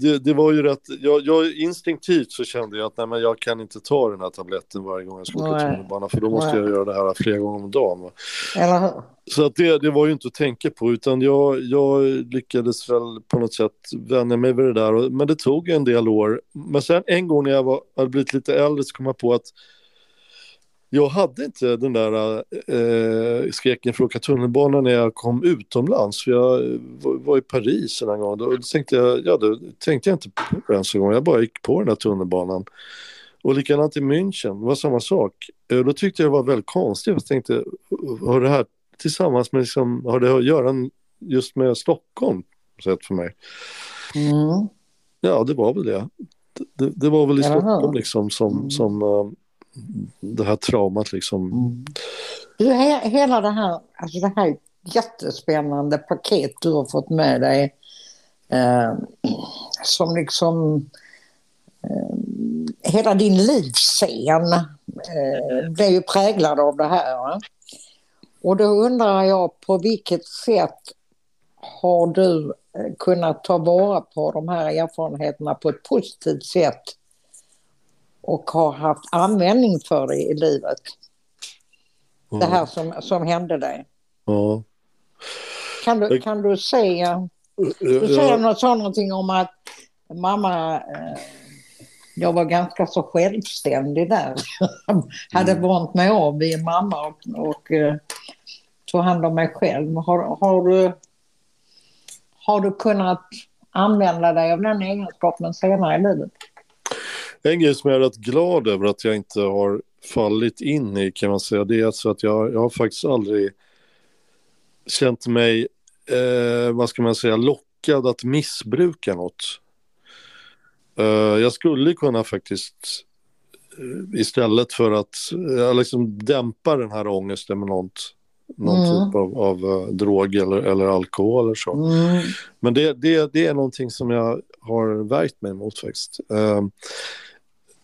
det, det var ju rätt... Jag, jag, instinktivt så kände jag att nej, men jag kan inte ta den här tabletten varje gång jag ska åka tunnelbana, för då måste jag göra det här flera gånger om dagen. Eller hur? Så att det, det var ju inte att tänka på, utan jag, jag lyckades väl på något sätt vänja mig vid det där. Men det tog en del år. Men sen en gång när jag var, hade blivit lite äldre så kom jag på att jag hade inte den där eh, skräcken för att åka tunnelbana när jag kom utomlands. För jag var, i Paris en gång. Då tänkte jag, ja, då tänkte jag inte på det ens en gång. Jag bara gick på den där tunnelbanan. Och likadant i München, det var samma sak. Eh, då tyckte jag det var väldigt konstigt. Jag tänkte, har det här tillsammans med, liksom, har det att göra just med Stockholm? Sett för mig. Mm. Ja, det var väl det. Det, det var väl i Stockholm liksom som, mm. som uh, det här traumat liksom. Mm. Du, he hela det här, alltså det här jättespännande paket du har fått med dig eh, som liksom eh, hela din livsscen eh, blev ju präglad av det här. Och då undrar jag på vilket sätt har du eh, kunnat ta vara på de här erfarenheterna på ett positivt sätt och har haft användning för det i livet? Mm. Det här som, som hände dig. Ja. Kan du, kan du säga, du säger något, någonting om att mamma eh, jag var ganska så självständig där. hade mm. vant mig av vid mamma och, och uh, tog hand om mig själv. Har, har, du, har du kunnat använda dig av den egenskapen senare i livet? En grej som jag är rätt glad över att jag inte har fallit in i kan man säga, det är alltså att jag, jag har faktiskt aldrig känt mig, eh, vad ska man säga, lockad att missbruka något. Eh, jag skulle kunna faktiskt eh, istället för att uh, liksom dämpa den här ångesten med något, någon Mm. typ av, av eh, drog eller, eller alkohol eller så. Mm. Men det, det, det är någonting som jag har värjt mig mot faktiskt.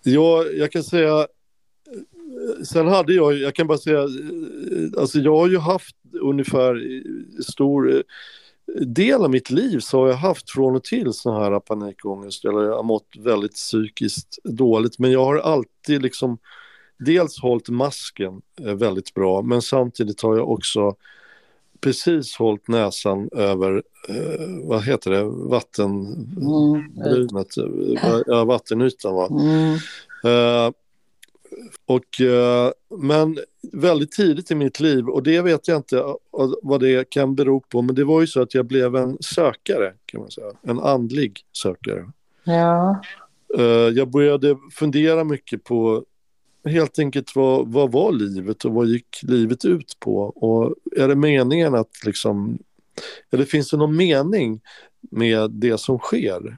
Jag, jag kan säga, eh, sen hade jag, jag kan bara säga, eh, alltså jag har ju haft ungefär eh, stor eh, del av mitt liv så har jag haft från och till sån här panikångest eller jag har mått väldigt psykiskt dåligt men jag har alltid liksom dels hållit masken eh, väldigt bra men samtidigt har jag också precis hållit näsan över, eh, vad heter det, vattenbrynet, eh, ja, vattenytan va. Mm. Eh, och, eh, men väldigt tidigt i mitt liv, och det vet jag inte eh, vad det kan bero på, men det var ju så att jag blev en sökare, kan man säga. En andlig sökare. Ja. Eh, jag började fundera mycket på helt enkelt vad, vad var livet och vad gick livet ut på? Och är det meningen att liksom, eller finns det någon mening med det som sker?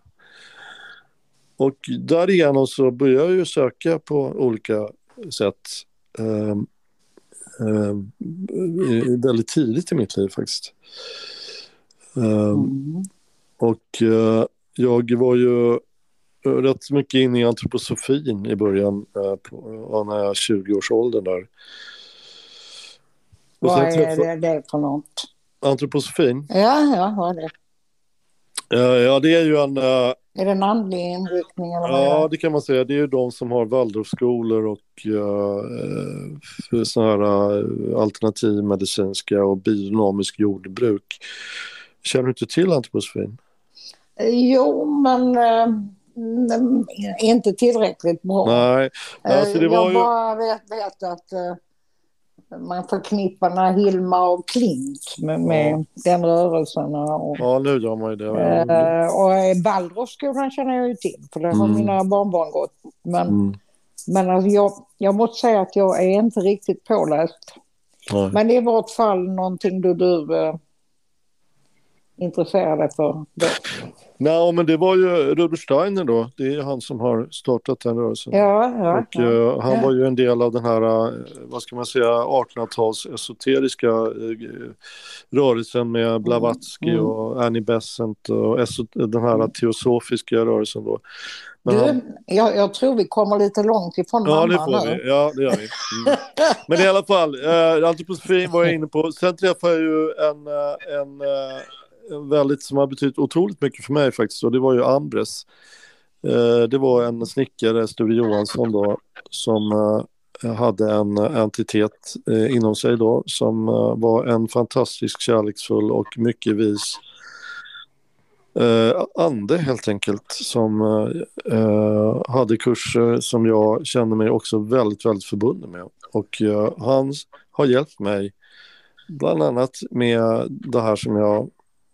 Och därigenom så började jag ju söka på olika sätt. Eh, eh, väldigt tidigt i mitt liv faktiskt. Eh, Mm. och eh, jag var ju rätt mycket inne i antroposofin i början, eh, på, när jag var 20-årsåldern där. Och Vad är det, det för något? Antroposofin, Ja, ja, vad är det? eh, ja det är ju en, eh, Är det en andlig inriktning eller ja det? kan man säga, det är ju de som har Waldorfskolor och uh, för sådana här eh, alternativmedicinska och biodynamisk jordbruk. Känner du inte till antroposofin? Jo, men eh, mm, inte tillräckligt bra. Nej, alltså det Eh, var jag ju... bara vet, vet att eh, man förknippar när Hilma och Klink med, med den rörelsen. Och, Ja, nu gör man ju det. eh, och eh, Waldorfskolan känner jag ju till, för det har Mm. mina barnbarn gått. Men, Mm, men alltså jag, jag måste säga att jag är inte riktigt påläst. nej. Men i vart fall någonting du, du intresserar dig för. Då. Nej, men det var ju Rudolf Steiner då. Det är han som har startat den rörelsen. Ja, ja. Och ja. eh, han var ju en del av den här, eh, vad ska man säga, 1800-tals esoteriska eh, rörelsen med Blavatsky Mm. och Annie Besant och den här teosofiska rörelsen då. Du, han, jag, jag tror vi kommer lite långt ifrån ja, det får nu. vi. Ja, det gör vi. Mm. Men i alla fall, eh, antroposofin var jag inne på. Sen träffade jag ju en, en väldigt, som har betytt otroligt mycket för mig faktiskt, och det var ju Ambres. Eh, det var en snickare, Sture Johansson då, som eh, hade en eh, entitet inom sig då, som var en fantastisk kärleksfull och mycket vis ande helt enkelt som hade kurser som jag kände mig också väldigt, väldigt förbunden med. Och han har hjälpt mig bland annat med det här som jag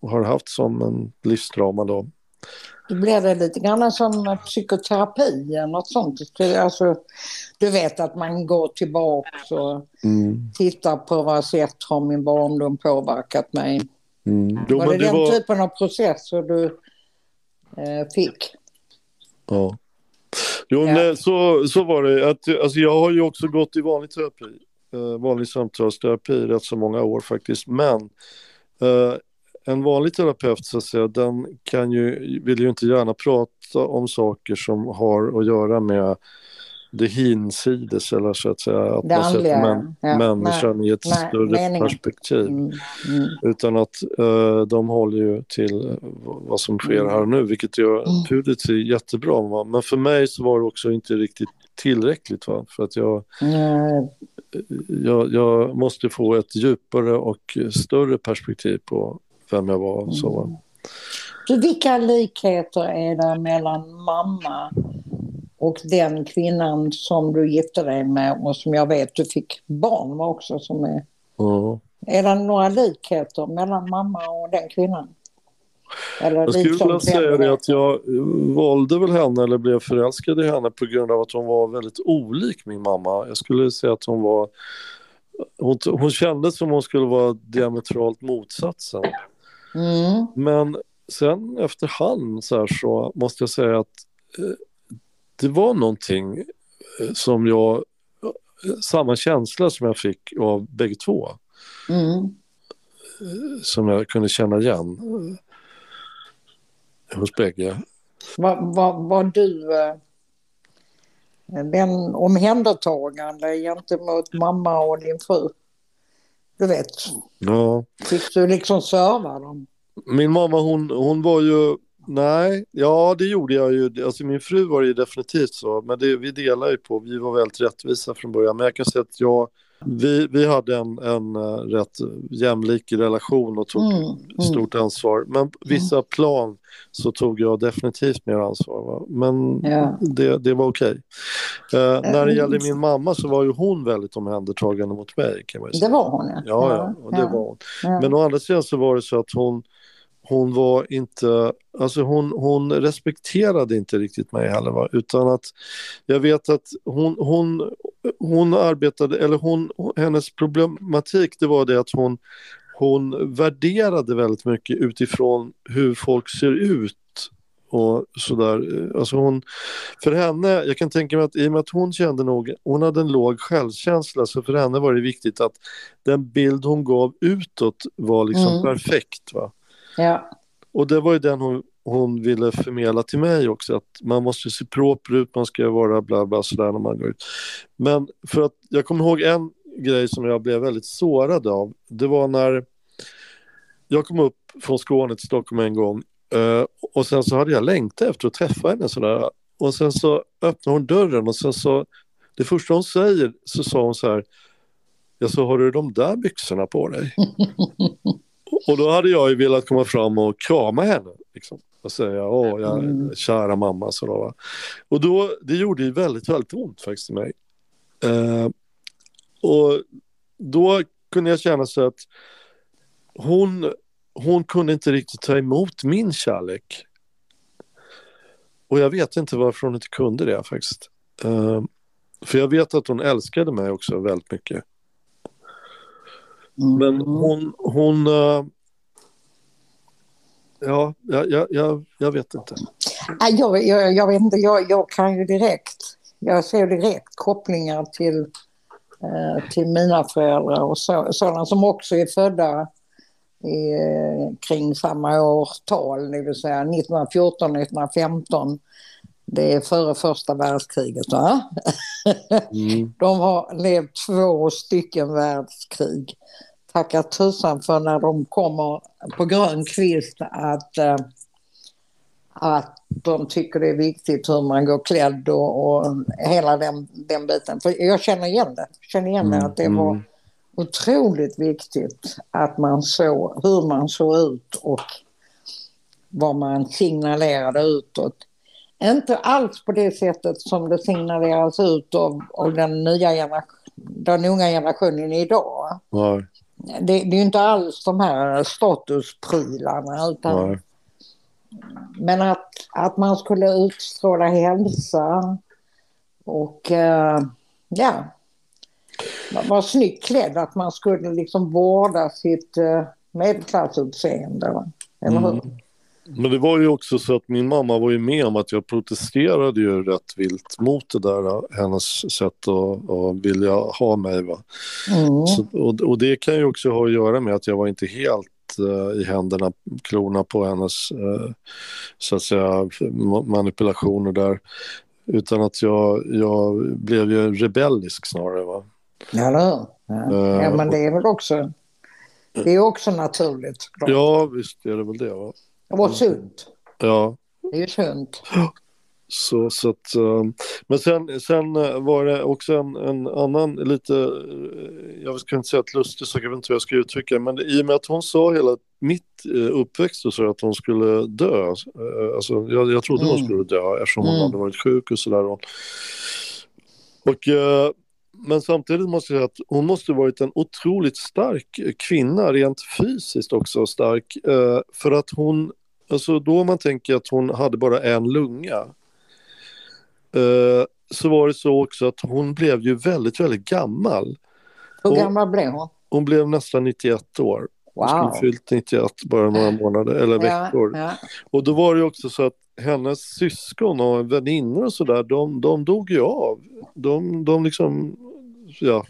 har haft som en livsdrama då. Då blir det lite grann som psykoterapi eller något sånt. Alltså, du vet att man går tillbaka och Mm. tittar på vad sätt har min barndom påverkat mig. Mm. Jo, var men det, det den var... typen av processer du eh, fick? Ja. Jo, Ja. nej, så, så var det. Att, alltså, jag har ju också gått i vanlig terapi, eh, vanlig samtalsterapi i rätt så många år faktiskt. Men eh, en vanlig terapeut så att säga, den kan ju, vill ju inte gärna prata om saker som har att göra med det hinsides eller så att säga att Det man sätter män, ja. människan i ett Nej, större meningen. perspektiv. Mm, mm. Utan att eh, de håller ju till eh, vad som sker här och nu, vilket ju Mm. naturligtvis är jättebra. Va? Men för mig så var det också inte riktigt tillräckligt. Va? För att jag, jag, jag måste få ett djupare och större perspektiv på vem jag var. Så, va? Så vilka likheter är det mellan mamma och den kvinnan som du gifte dig med och som jag vet du fick barn med också som är... Ja. Är det några likheter mellan mamma och den kvinnan? Eller Jag skulle liksom vilja säga det att jag valde väl henne eller blev förälskad i henne på grund av att hon var väldigt olik min mamma. Jag skulle säga att hon var hon, hon kändes som hon skulle vara diametralt motsatsen. Mm. Men sen efterhand så, här så måste jag säga att det var någonting eh, som jag, samma känsla som jag fick av bägge två. Mm. Som jag kunde känna igen eh, hos bägge. Var, var, var du eh, den omhändertagande gentemot mamma och din fru? Du vet, Ja. fick du liksom serva dem? Min mamma hon, hon var ju, nej, ja det gjorde jag ju. Alltså min fru var ju definitivt så, men det, vi delar ju på, vi var väldigt rättvisa från början. Men jag kan säga att jag, vi, vi hade en, en eh, rätt jämlik relation och tog Mm, mm. stort ansvar. Men på vissa plan så tog jag definitivt mer ansvar. Va? Men Ja. det, det var okej. Eh, när det gällde min mamma så var ju hon väldigt omhändertagande mot mig kan man ju Det säga. var hon ja. Ja, ja, det var hon. ja. Men å andra sidan så var det så att hon, hon var inte, alltså hon, hon respekterade inte riktigt mig heller va? utan att jag vet att hon, hon, hon arbetade, eller hon, hennes problematik det var det att hon, hon värderade väldigt mycket utifrån hur folk ser ut och sådär. Alltså hon, för henne, jag kan tänka mig att i och med att hon kände nog, hon hade en låg självkänsla så för henne var det viktigt att den bild hon gav utåt var liksom Mm. perfekt. Va? ja. Och det var ju den hon, hon ville förmedla till mig också, att man måste se proper ut, man ska vara bla bla sådär när man går ut. Men för att, jag kommer ihåg en grej som jag blev väldigt sårad av, det var när jag kom upp från Skåne till Stockholm en gång eh, och sen så hade jag längtat efter att träffa henne sådär. Och sen så öppnade hon dörren och sen så, det första hon säger så sa hon så här, jag så har du de där byxorna på dig? Och då hade jag ju velat komma fram och krama henne. Liksom, och säga, åh, jag, Mm. kära mamma. Så då? Och då, det gjorde ju väldigt, väldigt ont faktiskt i mig. Eh, och då kunde jag känna så att hon, hon kunde inte riktigt ta emot min kärlek. Och jag vet inte varför hon inte kunde det faktiskt. Eh, för jag vet att hon älskade mig också väldigt mycket. Mm. Men hon, hon eh, ja, jag, jag, jag, vet inte. Jag, jag, jag vet inte, jag, jag kan ju direkt, jag ser direkt kopplingar till, eh, till mina föräldrar och så, sådana som också är födda i, kring samma årtal, det vill säga 1914, 1915. Det är före första världskriget. Va? Mm. De har levt två stycken världskrig. Tacka tusan för när de kommer på grön kvist att, eh, att de tycker det är viktigt hur man går klädd och, och hela den, den biten. För jag känner igen det. Jag känner igen det Mm, att det var mm. otroligt viktigt att man såg hur man såg ut och vad man signalerade utåt. Inte alls på det sättet som det signaleras ut av, av den nya generation, den unga generationen idag. Nej, Det, det är ju inte alls de här statusprylarna utan nej. men att, att man skulle utstråla hälsa och eh, ja, vara var snyggt klädd. Att man skulle liksom vårda sitt eh, medelklassutseende. Eller hur? Mm. Men det var ju också så att min mamma var ju med om att jag protesterade ju rätt vilt mot det där, hennes sätt att, att vilja ha mig. Va? Mm. Så, och, och det kan ju också ha att göra med att jag var inte helt eh, i händerna, klorna på hennes eh, så att säga ma- manipulationer där. Utan att jag, jag blev ju rebellisk snarare. Va? Ja? Ja. Eh, ja, men det är väl också, det är också naturligt. Ja, visst är det väl det. Va? Och sunt. Ja, Det är ju sunt. så, så att, eh, men sen, sen eh, var det också en, en annan lite, eh, jag ska inte säga att lustig sak, jag vet inte hur jag ska uttrycka det, men i och med att hon sa hela mitt uppväxt och så att hon skulle dö, alltså jag, jag trodde hon Mm. skulle dö eftersom hon Mm. hade varit sjuk och sådär. Och, och, men samtidigt måste jag säga att hon måste varit en otroligt stark kvinna, rent fysiskt också stark, eh, för att hon, alltså då man tänker att hon hade bara en lunga, eh, så var det så också att hon blev ju väldigt, väldigt gammal. Hur gammal blev hon? Hon blev nästan 91 år. Hon Wow. skulle fyllt 91 bara några månader eller veckor. Ja, ja. Och då var det också så att hennes syskon och vänner och sådär, de, de dog ju av. De, de liksom, ja,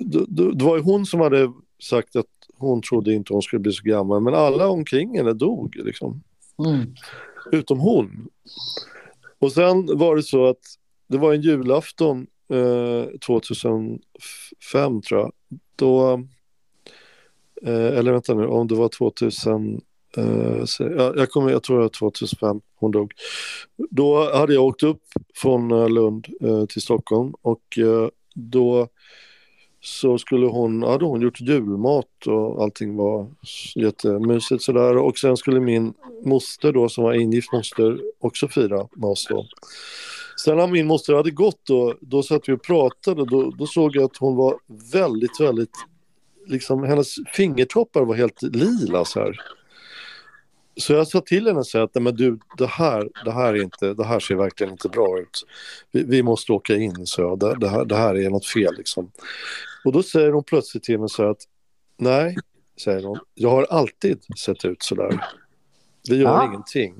det, det, det var ju hon som hade sagt att hon trodde inte hon skulle bli så gammal, men alla omkring henne dog liksom. Mm. Utom hon. Och sen var det så att det var en julafton eh, 2005 tror jag. Då, eh, eller vänta nu, om det var 2000, Eh, så, jag, kommer, jag tror det var 2005 hon dog. Då hade jag åkt upp från eh, Lund eh, till Stockholm och eh, då så skulle hon, hade hon gjort julmat och allting var jättemysigt sådär och sen skulle min moster då som var ingift moster också fira med oss då. Sen när min moster hade gått då, då satt vi och pratade då, då såg jag att hon var väldigt, väldigt, liksom hennes fingertoppar var helt lila så här. Så jag sa till henne så att men du, det här, det här, är inte, det här ser verkligen inte bra ut. Vi, vi måste åka in, så jag. Det, det, här, det här är något fel liksom. Och då säger hon plötsligt till mig så att nej, säger hon, jag har alltid sett ut så där. Det gör Ja. ingenting.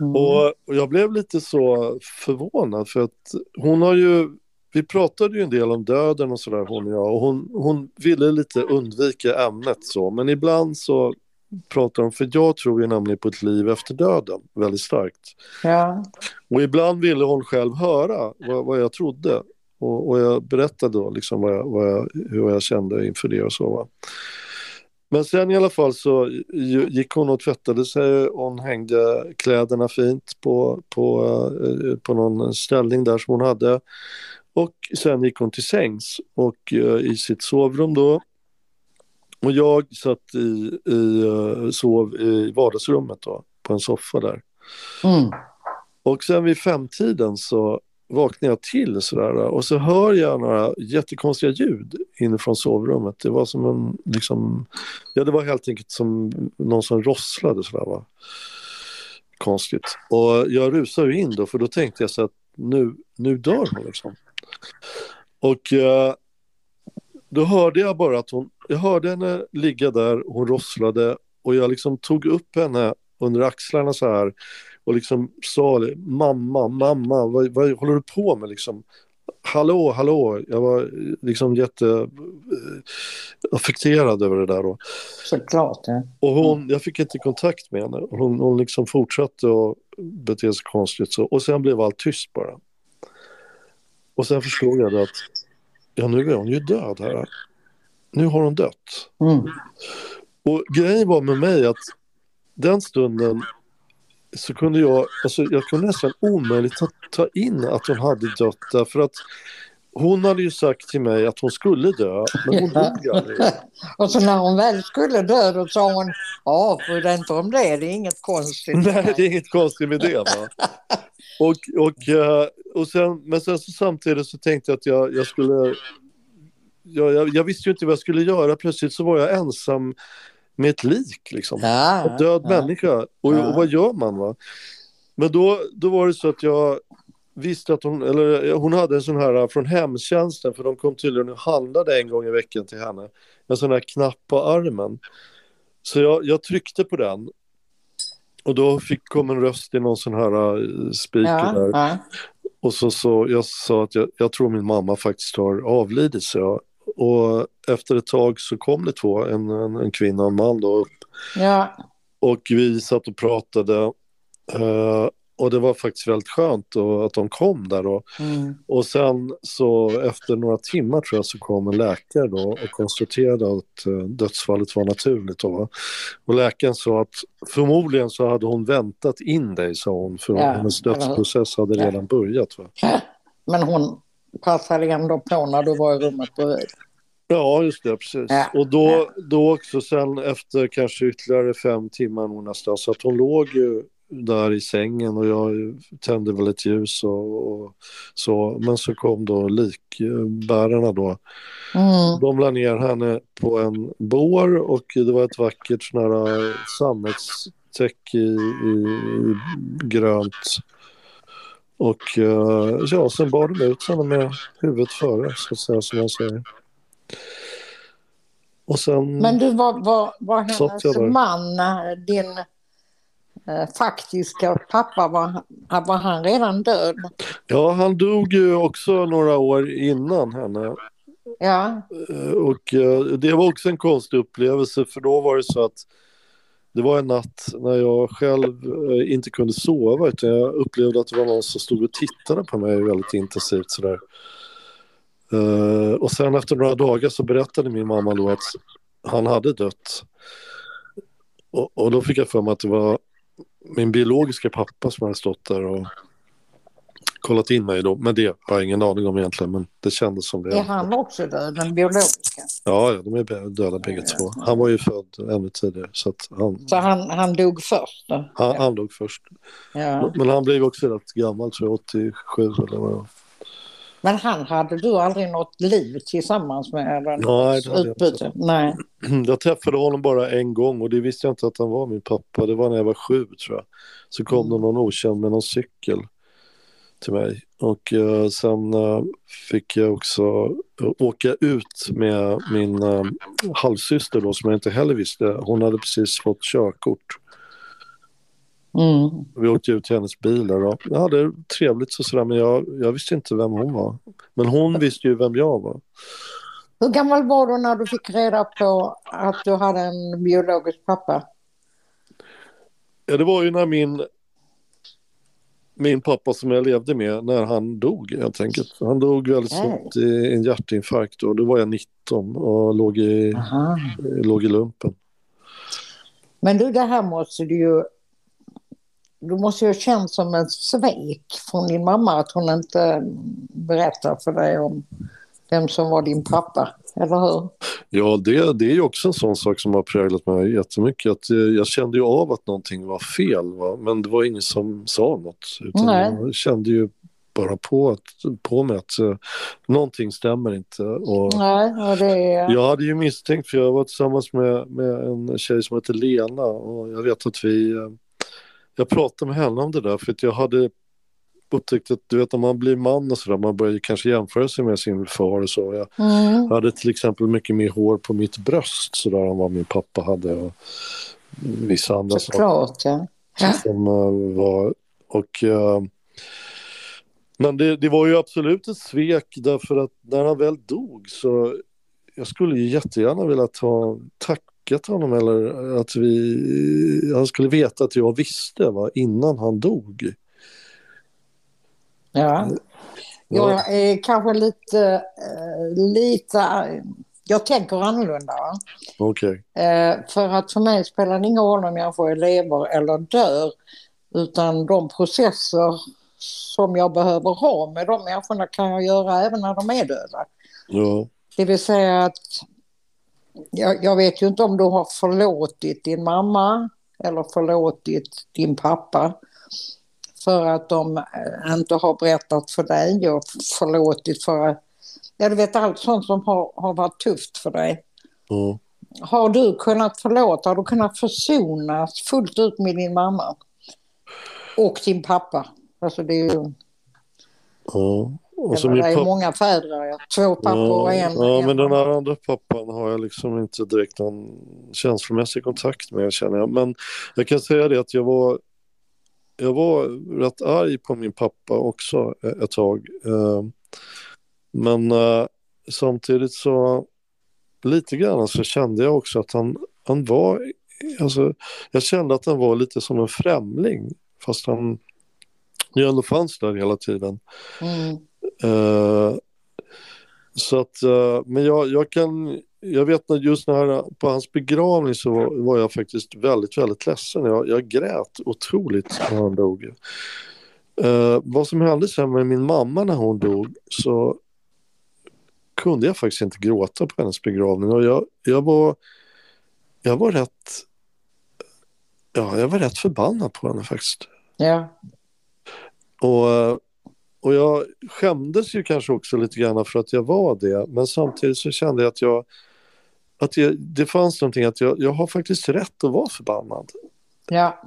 Mm. Och, och jag blev lite så förvånad för att hon har ju, vi pratade ju en del om döden och sådär hon och jag och hon, hon ville lite undvika ämnet så men ibland så pratar hon, för jag tror ju nämligen på ett liv efter döden väldigt starkt. Ja. Och ibland ville hon själv höra vad, vad jag trodde. Och, och jag berättade då liksom vad jag, vad jag, hur jag kände inför det och så. Va? Men sen i alla fall så gick hon och tvättade sig hon hängde kläderna fint på, på, eh, på någon ställning där som hon hade. Och sen gick hon till sängs och eh, i sitt sovrum då. Och jag satt i, i, eh, sov i vardagsrummet då, på en soffa där. Mm. Och sen vid femtiden så vaknade jag till sådär och så hör jag några jättekonstiga ljud inifrån sovrummet. Det var som en, liksom, ja det var helt enkelt som någon som rosslade sådär va. Konstigt. Och jag rusade in då för då tänkte jag så att nu, nu dör hon liksom. Och eh, då hörde jag bara att hon, jag hörde henne ligga där, hon rosslade och jag liksom tog upp henne under axlarna så här och liksom sa mamma, mamma, vad, vad håller du på med liksom? Hallå, hallå, jag var liksom jätte eh, affekterad över det där då. Såklart. Ja. Och hon, jag fick inte kontakt med henne. Hon, hon liksom fortsatte att bete sig konstigt så. Och sen blev allt tyst bara. Och sen förstod jag det att ja, nu är hon ju död här. Nu har hon dött. Mm. Och grejen var med mig att den stunden så kunde jag, alltså jag kunde nästan omöjligt ta, ta in att hon hade dött därför att hon hade ju sagt till mig att hon skulle dö, men hon dog aldrig. Och så när hon väl skulle dö då sa hon, ja, bry dig inte om det, det är inget konstigt. Nej, det är inget konstigt med det. Va? Och, och, eh, och sen, men sen så samtidigt så tänkte jag att jag, jag skulle... Jag, jag, jag visste ju inte vad jag skulle göra. Plötsligt så var jag ensam med ett lik. Liksom. Ja, En död ja. människa. Och, och vad gör man? va? Men då, då var det så att jag visste att hon, eller hon hade en sån här från hemtjänsten, för de kom tydligen och handlade en gång i veckan till henne. En sån här knapp på armen. Så jag, jag tryckte på den. Och då fick, kom en röst i någon sån här eh, speaker Ja, där. ja. Och så, så jag sa att jag, jag tror min mamma faktiskt har avlidit. Så jag. Och efter ett tag så kom det två, en, en, en kvinna och en man då upp. ja. Och vi satt och pratade. eh, och det var faktiskt väldigt skönt och att de kom där då. Mm. Och sen så efter några timmar tror jag så kom en läkare då och konstaterade att eh, dödsfallet var naturligt då. Och läkaren sa att förmodligen så hade hon väntat in dig sa hon för Ja, hennes dödsprocess hade Ja. redan börjat. Va? Men hon passade ändå på när du var i rummet bredvid. Ja, just det, precis. Ja, Och då, ja. då också sen efter kanske ytterligare fem timmar nog nästan, så att hon låg ju där i sängen och jag tände väl ett ljus och, och så. Men så kom då likbärarna då. Mm. De la ner henne på en bår och det var ett vackert sån här sammetstäcke i, i, i grönt. Och eh, ja, sen bar de ut henne med huvudet före, så att säga, som man säger. Och sen... Men du, var, var, var hennes man, din faktiska pappa, var, var han redan död? Ja, han dog ju också några år innan henne. Ja, Eh, Och eh, det var också en konstig upplevelse för då var det så att det var en natt när jag själv eh, inte kunde sova utan jag upplevde att det var någon som stod och tittade på mig väldigt intensivt sådär. Eh, och sen efter några dagar så berättade min mamma då att han hade dött. Och, och då fick jag för mig att det var min biologiska pappa som hade stått där och kollat in mig då. Men det har jag ingen aning om egentligen men det kändes som det. är han också död, den biologiska? Ja, ja, de är döda bägge två. Han var ju född ännu tidigare så han, Så han, han dog först då? han, han dog först. Ja. Men han blev också rätt gammal, tror jag, 87 eller vad. Men han hade du aldrig något liv tillsammans med? Eller Nej, det utbyte? Nej. Jag träffade honom bara en gång och det visste jag inte att han var min pappa. Det var när jag var sju, tror jag. Så kom det någon okänd med någon cykel till mig. Och eh, sen eh, fick jag också eh, åka ut med min halvsyster då, som jag inte heller visste. Hon hade precis fått körkort. Mm. Vi åkte ut till hennes bil och jag hade det trevligt och sådär men jag, jag visste inte vem hon var. Men hon visste ju vem jag var. Hur gammal var du när du fick reda på att du hade en biologisk pappa? Ja, det var ju när min, min pappa som jag levde med, när han dog helt enkelt. Han dog väldigt snabbt i en hjärtinfarkt och då var jag 19 och låg i, Aha. låg i lumpen. Men du, det här måste du ju... Du måste ju ha känt som ett svek från din mamma att hon inte berättar för dig om vem som var din pappa, eller hur? Ja, det, det är ju också en sån sak som har präglat mig jättemycket. Att eh, jag kände ju av att någonting var fel, va? men det var ingen som sa något. Utan Nej. jag kände ju bara på, att, på mig att eh, någonting stämmer inte. Och Nej, och det är... jag hade ju misstänkt, för jag var tillsammans med, med en tjej som heter Lena och jag vet att vi... Jag pratade med henne om det där för att jag hade upptäckt att du vet om man blir man och sådär, man börjar kanske jämföra sig med sin far och så. Jag Mm. hade till exempel mycket mer hår på mitt bröst sådär än vad min pappa hade och vissa andra saker Såklart, ja. Ja. som eh, var och eh, men det, det var ju absolut ett svek därför att när han väl dog så jag skulle ju jättegärna vilja ta tackat honom eller att vi han skulle veta att jag visste va, innan han dog. ja. Jag är kanske lite, eh, lite... Jag tänker annorlunda. Okej. Eh, för att för mig spelar det ingen roll om människor lever eller dör. Utan de processer som jag behöver ha med de människorna kan jag göra även när de är döda. Ja. Det vill säga att jag, jag vet ju inte om du har förlåtit din mamma eller förlåtit din pappa för att de eh, inte har berättat för dig och förlåtit för att, ja du vet allt sånt som har, har varit tufft för dig. ja. Har du kunnat förlåta, har du kunnat försonas fullt ut med din mamma? Och din pappa. Alltså det är ju, ja. Och så det är pappa många fäder, ja. två pappor och en. Ja, en men den här andra pappan har jag liksom inte direkt någon känslomässig kontakt med känner jag. Men jag kan säga det att jag var, jag var rätt arg på min pappa också e- ett tag. Eh, Men eh, samtidigt så lite grann så kände jag också att han, han var, alltså jag kände att han var lite som en främling fast han ju ändå fanns där hela tiden. Mm. Eh, så att, eh, men jag, jag kan, jag vet att just när, på hans begravning så var, var jag faktiskt väldigt, väldigt ledsen. Jag, jag grät otroligt när han dog. Eh, vad som hände sen med min mamma när hon dog så kunde jag faktiskt inte gråta på hennes begravning och jag, jag var, jag var rätt, ja, jag var rätt förbannad på henne faktiskt. Ja. Och, och jag skämdes ju kanske också lite grann för att jag var det. Men samtidigt så kände jag att jag att jag, det fanns någonting att jag, jag har faktiskt rätt att vara förbannad. ja.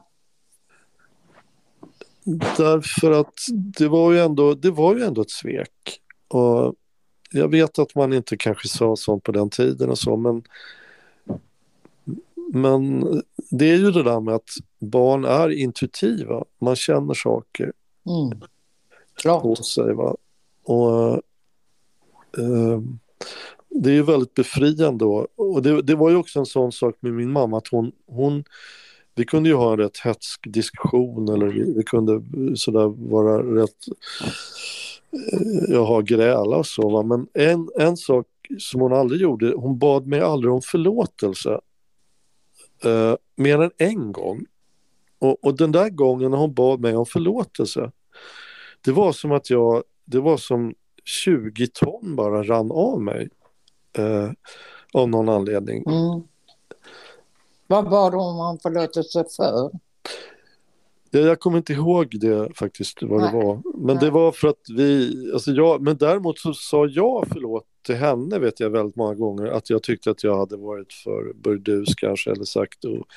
Därför att det var ju ändå, det var ju ändå ett svek. Och jag vet att man inte kanske sa sånt på den tiden och så men men det är ju det där med att barn är intuitiva. Man känner saker Mm. Klart. på sig. Va? Och, eh, det är ju väldigt befriande. Och, och det, det var ju också en sån sak med min mamma att hon, hon vi kunde ju ha en rätt hetsk diskussion eller vi, vi kunde sådär vara rätt, eh, Jaha, jag har gräla och så va? men en, en sak som hon aldrig gjorde, hon bad mig aldrig om förlåtelse. Eh, mer än en gång. Och, och den där gången när hon bad mig om förlåtelse, det var som att jag, det var som 20 ton bara rann av mig. Eh, av någon anledning. Mm. Vad bad hon om förlåtelse för? Ja, jag kommer inte ihåg det faktiskt vad det Nej. var. Men Nej. det var för att vi, alltså jag, men däremot så sa jag förlåt till henne vet jag väldigt många gånger att jag tyckte att jag hade varit för burdus kanske eller sagt och,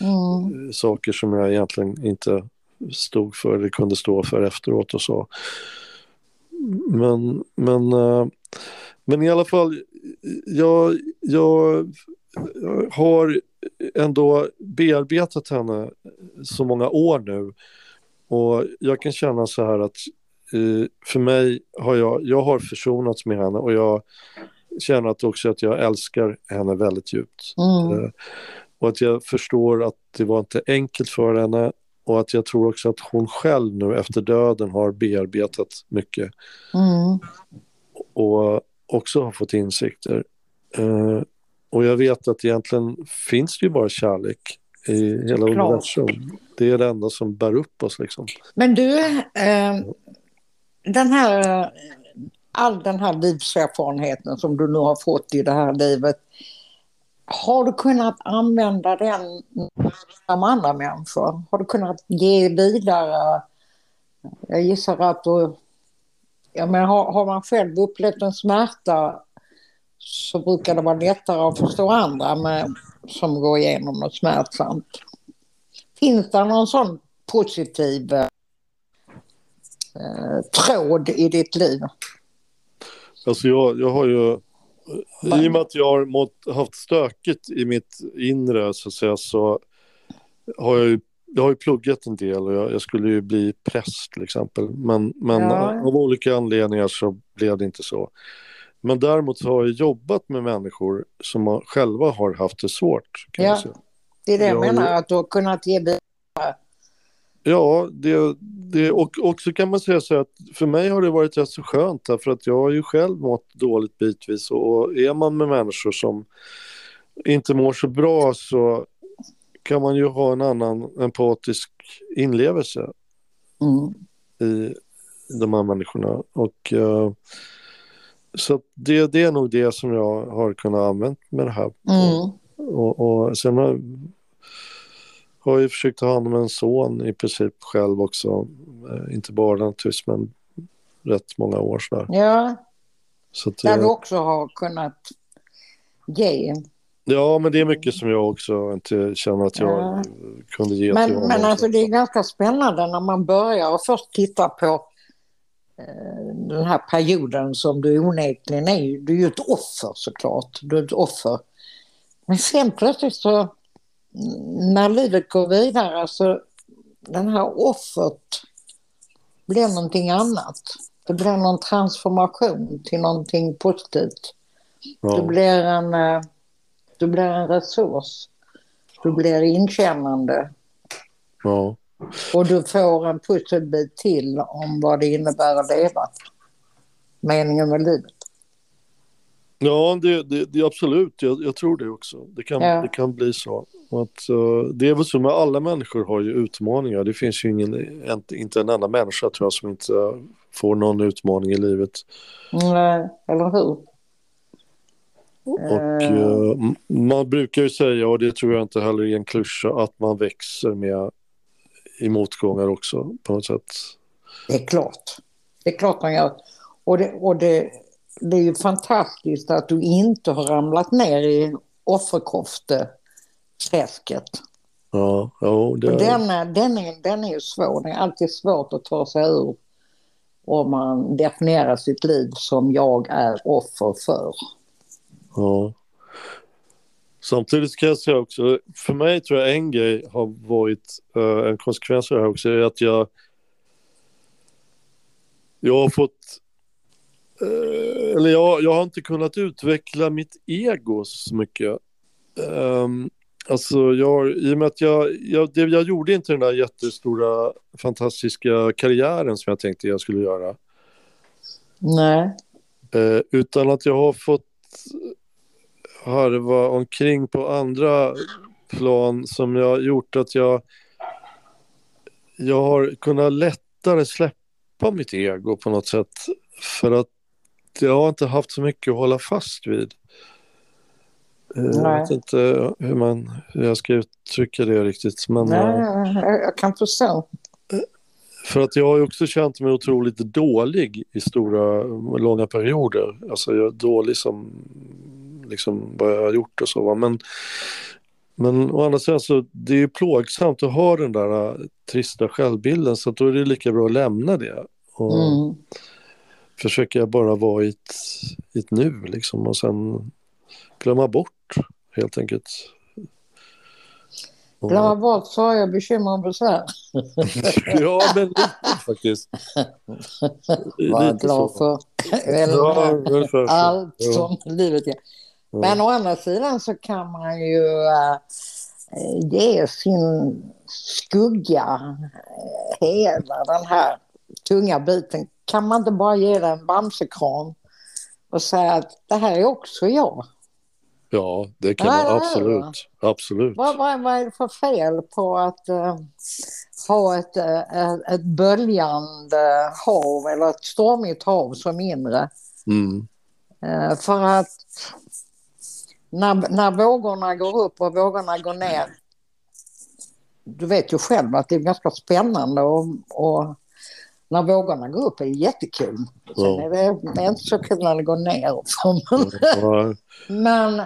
Mm. eh, saker som jag egentligen inte stod för eller kunde stå för efteråt och så. Men, men, eh, men i alla fall, jag, jag har ändå bearbetat henne så många år nu och jag kan känna så här att eh, för mig har jag, jag har försonats med henne och jag känner att också att jag älskar henne väldigt djupt. Mm. Eh, Och att jag förstår att det var inte enkelt för henne och att jag tror också att hon själv nu efter döden har bearbetat mycket Mm. och också har fått insikter. Eh, och jag vet att egentligen finns det ju bara kärlek i hela Klart. universum. Det är det enda som bär upp oss liksom. Men du, eh, den här, all den här livserfarenheten som du nu har fått i det här livet, har du kunnat använda den som andra människor? Har du kunnat ge vidare? Jag gissar att du... Jag menar, har, har man själv upplevt en smärta så brukar det vara lättare att förstå andra med, som går igenom något smärtsamt. Finns det någon sån positiv eh, tråd i ditt liv? Alltså jag, jag har ju, i och med att jag har mått, haft stökigt i mitt inre så att säga så har jag ju jag har ju pluggat en del och jag, jag skulle ju bli präst till exempel. Men, men Ja. av olika anledningar så blev det inte så. Men däremot så har jag jobbat med människor som har, själva har haft det svårt. Kan Ja. jag. Det är det jag Ja, menar, att du har kunnat ge. Ja, det, det, och också kan man säga så att för mig har det varit rätt så skönt därför att jag har ju själv mått dåligt bitvis och är man med människor som inte mår så bra så kan man ju ha en annan empatisk inlevelse Mm. i de här människorna och eh, så det, det är nog det som jag har kunnat använda med det här. Mm. Och, och sen har, har ju försökt ta hand om en son i princip själv också. Eh, Inte bara naturligtvis men rätt många år sådär. Ja, Så att, där du eh, också har kunnat ge. ja men det är mycket som jag också inte känner att jag Ja. kunde ge till Men, honom. men alltså det är ganska spännande när man börjar och först titta på eh, den här perioden som du onekligen är. Du är ju ett offer såklart. Du är ett offer. Men sen plötsligt så när livet går vidare så den här offret blir någonting annat. Det blir någon transformation till någonting positivt. Du ja, blir en, eh, du blir en resurs. Du blir inkännande. ja. Och du får en pusselbit till om vad det innebär att leva. Meningen med livet. Ja det, det, det är absolut, jag, jag tror det också. Det kan, Ja. det kan bli så. Att, eh, det är väl så med alla människor har ju utmaningar. Det finns ju ingen, inte- inte en enda människa tror jag som inte får någon utmaning i livet. Nej, eller hur? Och m- man brukar ju säga, och det tror jag inte heller är en klyscha, att man växer med i motgångar också på något sätt. Det är klart. Det är klart man gör. Och det, och det, det är ju fantastiskt att du inte har ramlat ner i offerkofteträsket. Ja, ja det är, den, är- den, är, den är ju svår. Det är alltid svårt att ta sig ur om man definierar sitt liv som jag är offer för. ja. Samtidigt kan jag säga också, för mig tror jag en grej har varit uh, en konsekvens av det här också, är att jag jag har fått eller jag, jag har inte kunnat utveckla mitt ego så mycket. Um, alltså jag, i och med att jag, jag, det, jag gjorde inte den där jättestora fantastiska karriären som jag tänkte jag skulle göra. Nej. Uh, utan att jag har fått harva omkring på andra plan som jag gjort att jag, jag har kunnat lättare släppa mitt ego på något sätt. För att jag har inte haft så mycket att hålla fast vid. Eh, Nej. Jag vet inte hur, man, hur jag ska uttrycka det riktigt. Men, Nej, jag kan förstå. För att jag har också känt mig otroligt dålig i stora, långa perioder. Alltså jag är dålig som liksom vad jag har gjort och så. Men, men å andra sidan så det är ju plågsamt att ha den där äh, trista självbilden så då är det lika bra att lämna det. Och mm. Försöker jag bara vara i ett, i ett nu liksom och sen glömma bort helt enkelt. Glömma bort sorger, bekymmer och besvär. ja, men lite faktiskt. Var glad för, ja, för allt som livet ger. Men å andra sidan så kan man ju äh, ge sin skugga äh, hela den här tunga biten. Kan man inte bara ge den en bamsekram och säga att det här är också jag? Ja, det kan man absolut. absolut. Vad, vad, vad är det för fel på att äh, ha ett, äh, ett böljande hav eller ett stormigt hav som inre? Mm. Äh, för att när, när vågorna går upp och vågorna går ner. Du vet ju själv att det är ganska spännande och, och när vågorna går upp är det jättekul. Sen är det, det är inte så kul när det går ner. Men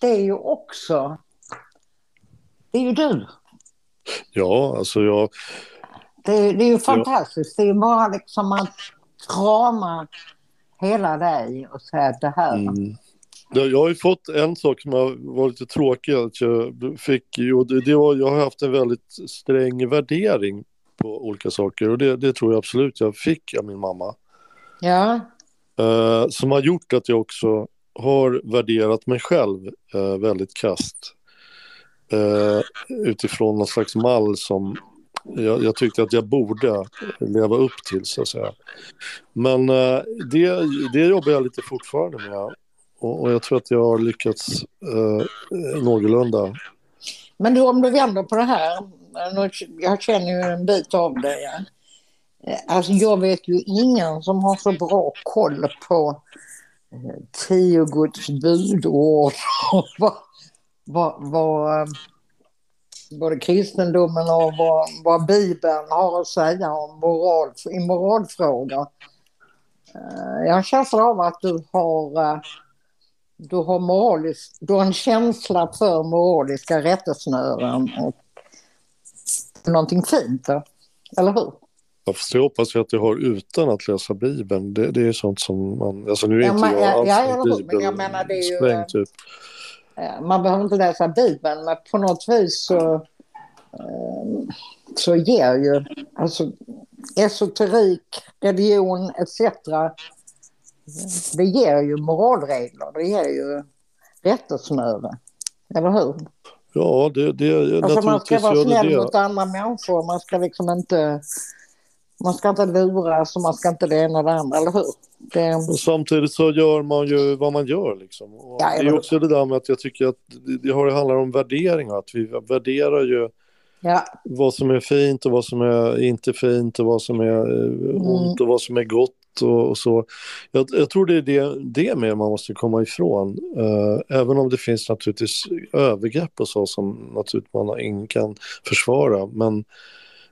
det är ju också, det är ju du. Ja, alltså jag... Det, det är ju fantastiskt. Ja. Det är ju bara liksom att krama hela dig och säga att det här, mm. Jag har ju fått en sak som har varit lite tråkig. Att jag, fick, och det, det var, jag har haft en väldigt sträng värdering på olika saker och det, det tror jag absolut jag fick av min mamma. Ja. Uh, som har gjort att jag också har värderat mig själv uh, väldigt kast. Uh, utifrån någon slags mall som jag, jag, tyckte att jag borde leva upp till så att säga. Men det, det jobbar jag lite fortfarande med. Och, och jag tror att jag har lyckats någorlunda. Men du, om du vänder på det här. Jag känner ju en bit av det. Ja. Eh, alltså jag vet ju ingen som har så bra koll på eh, tio Guds budord och vad, vad, vad eh, både kristendomen och vad, vad Bibeln har att säga om moral, i moralfrågor. Jag har känslan av att du har du har, moralisk, du har en känsla för moraliska rättesnören och någonting fint, eller hur? Ja, fast jag hoppas att jag har utan att läsa Bibeln. Det, det är sånt som man... Alltså nu är ja, inte man, jag alls ja, ja, Bibel men jag menar, det är ju, spräng, typ. Man behöver inte läsa Bibeln, men på något vis så, ehm, så ger ju alltså, esoterik, religion etc det ger ju moralregler, det ger ju rättesnöre. Eller hur? Ja, det, det alltså man ska vara snäll mot andra människor. Man ska liksom inte... Man ska inte luras och man ska inte det ena och det andra, eller hur? Det... Samtidigt så gör man ju vad man gör liksom. Ja, det är också det där med att jag tycker att det, det handlar om värderingar. Att vi värderar ju ja. vad som är fint och vad som är inte fint och vad som är eh, mm. ont och vad som är gott och, och så. Jag, jag, tror det är det, det med man måste komma ifrån. Uh, även om det finns naturligtvis övergrepp och så som naturligtvis man ingen kan försvara. Men,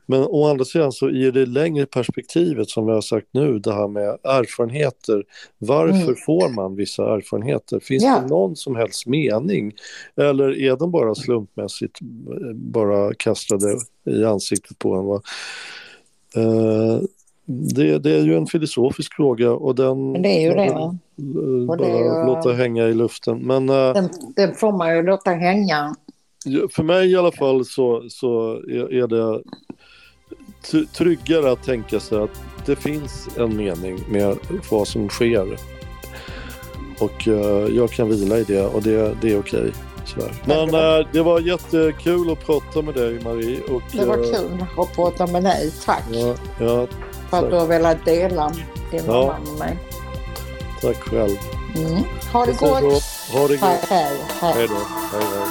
men å andra sidan så i det längre perspektivet som jag har sagt nu, det här med erfarenheter. Varför mm. får man vissa erfarenheter? Finns ja. det någon som helst mening? Eller är de bara slumpmässigt eh, bara kastade i ansiktet på en? Va? Uh, det, det, är ju en filosofisk fråga och den... Det är ju det det bara är- låta hänga i luften. Men eh, Den, den får man ju låta hänga. Ja, För mig i alla fall så, så är, är det tryggare att tänka sig att det finns en mening med vad som sker. Och eh, jag kan vila i det och det, det är okej. sådär. Men eh, det var jättekul att prata med dig Marie. Och, Det var kul att prata med dig. Tack Ja, ja, för att du har velat dela din Ja. mamma med mig. tack själv. Mm. Ha det gott. Ha det Hej, gott. hej. hej. Hej då. Hej, hej.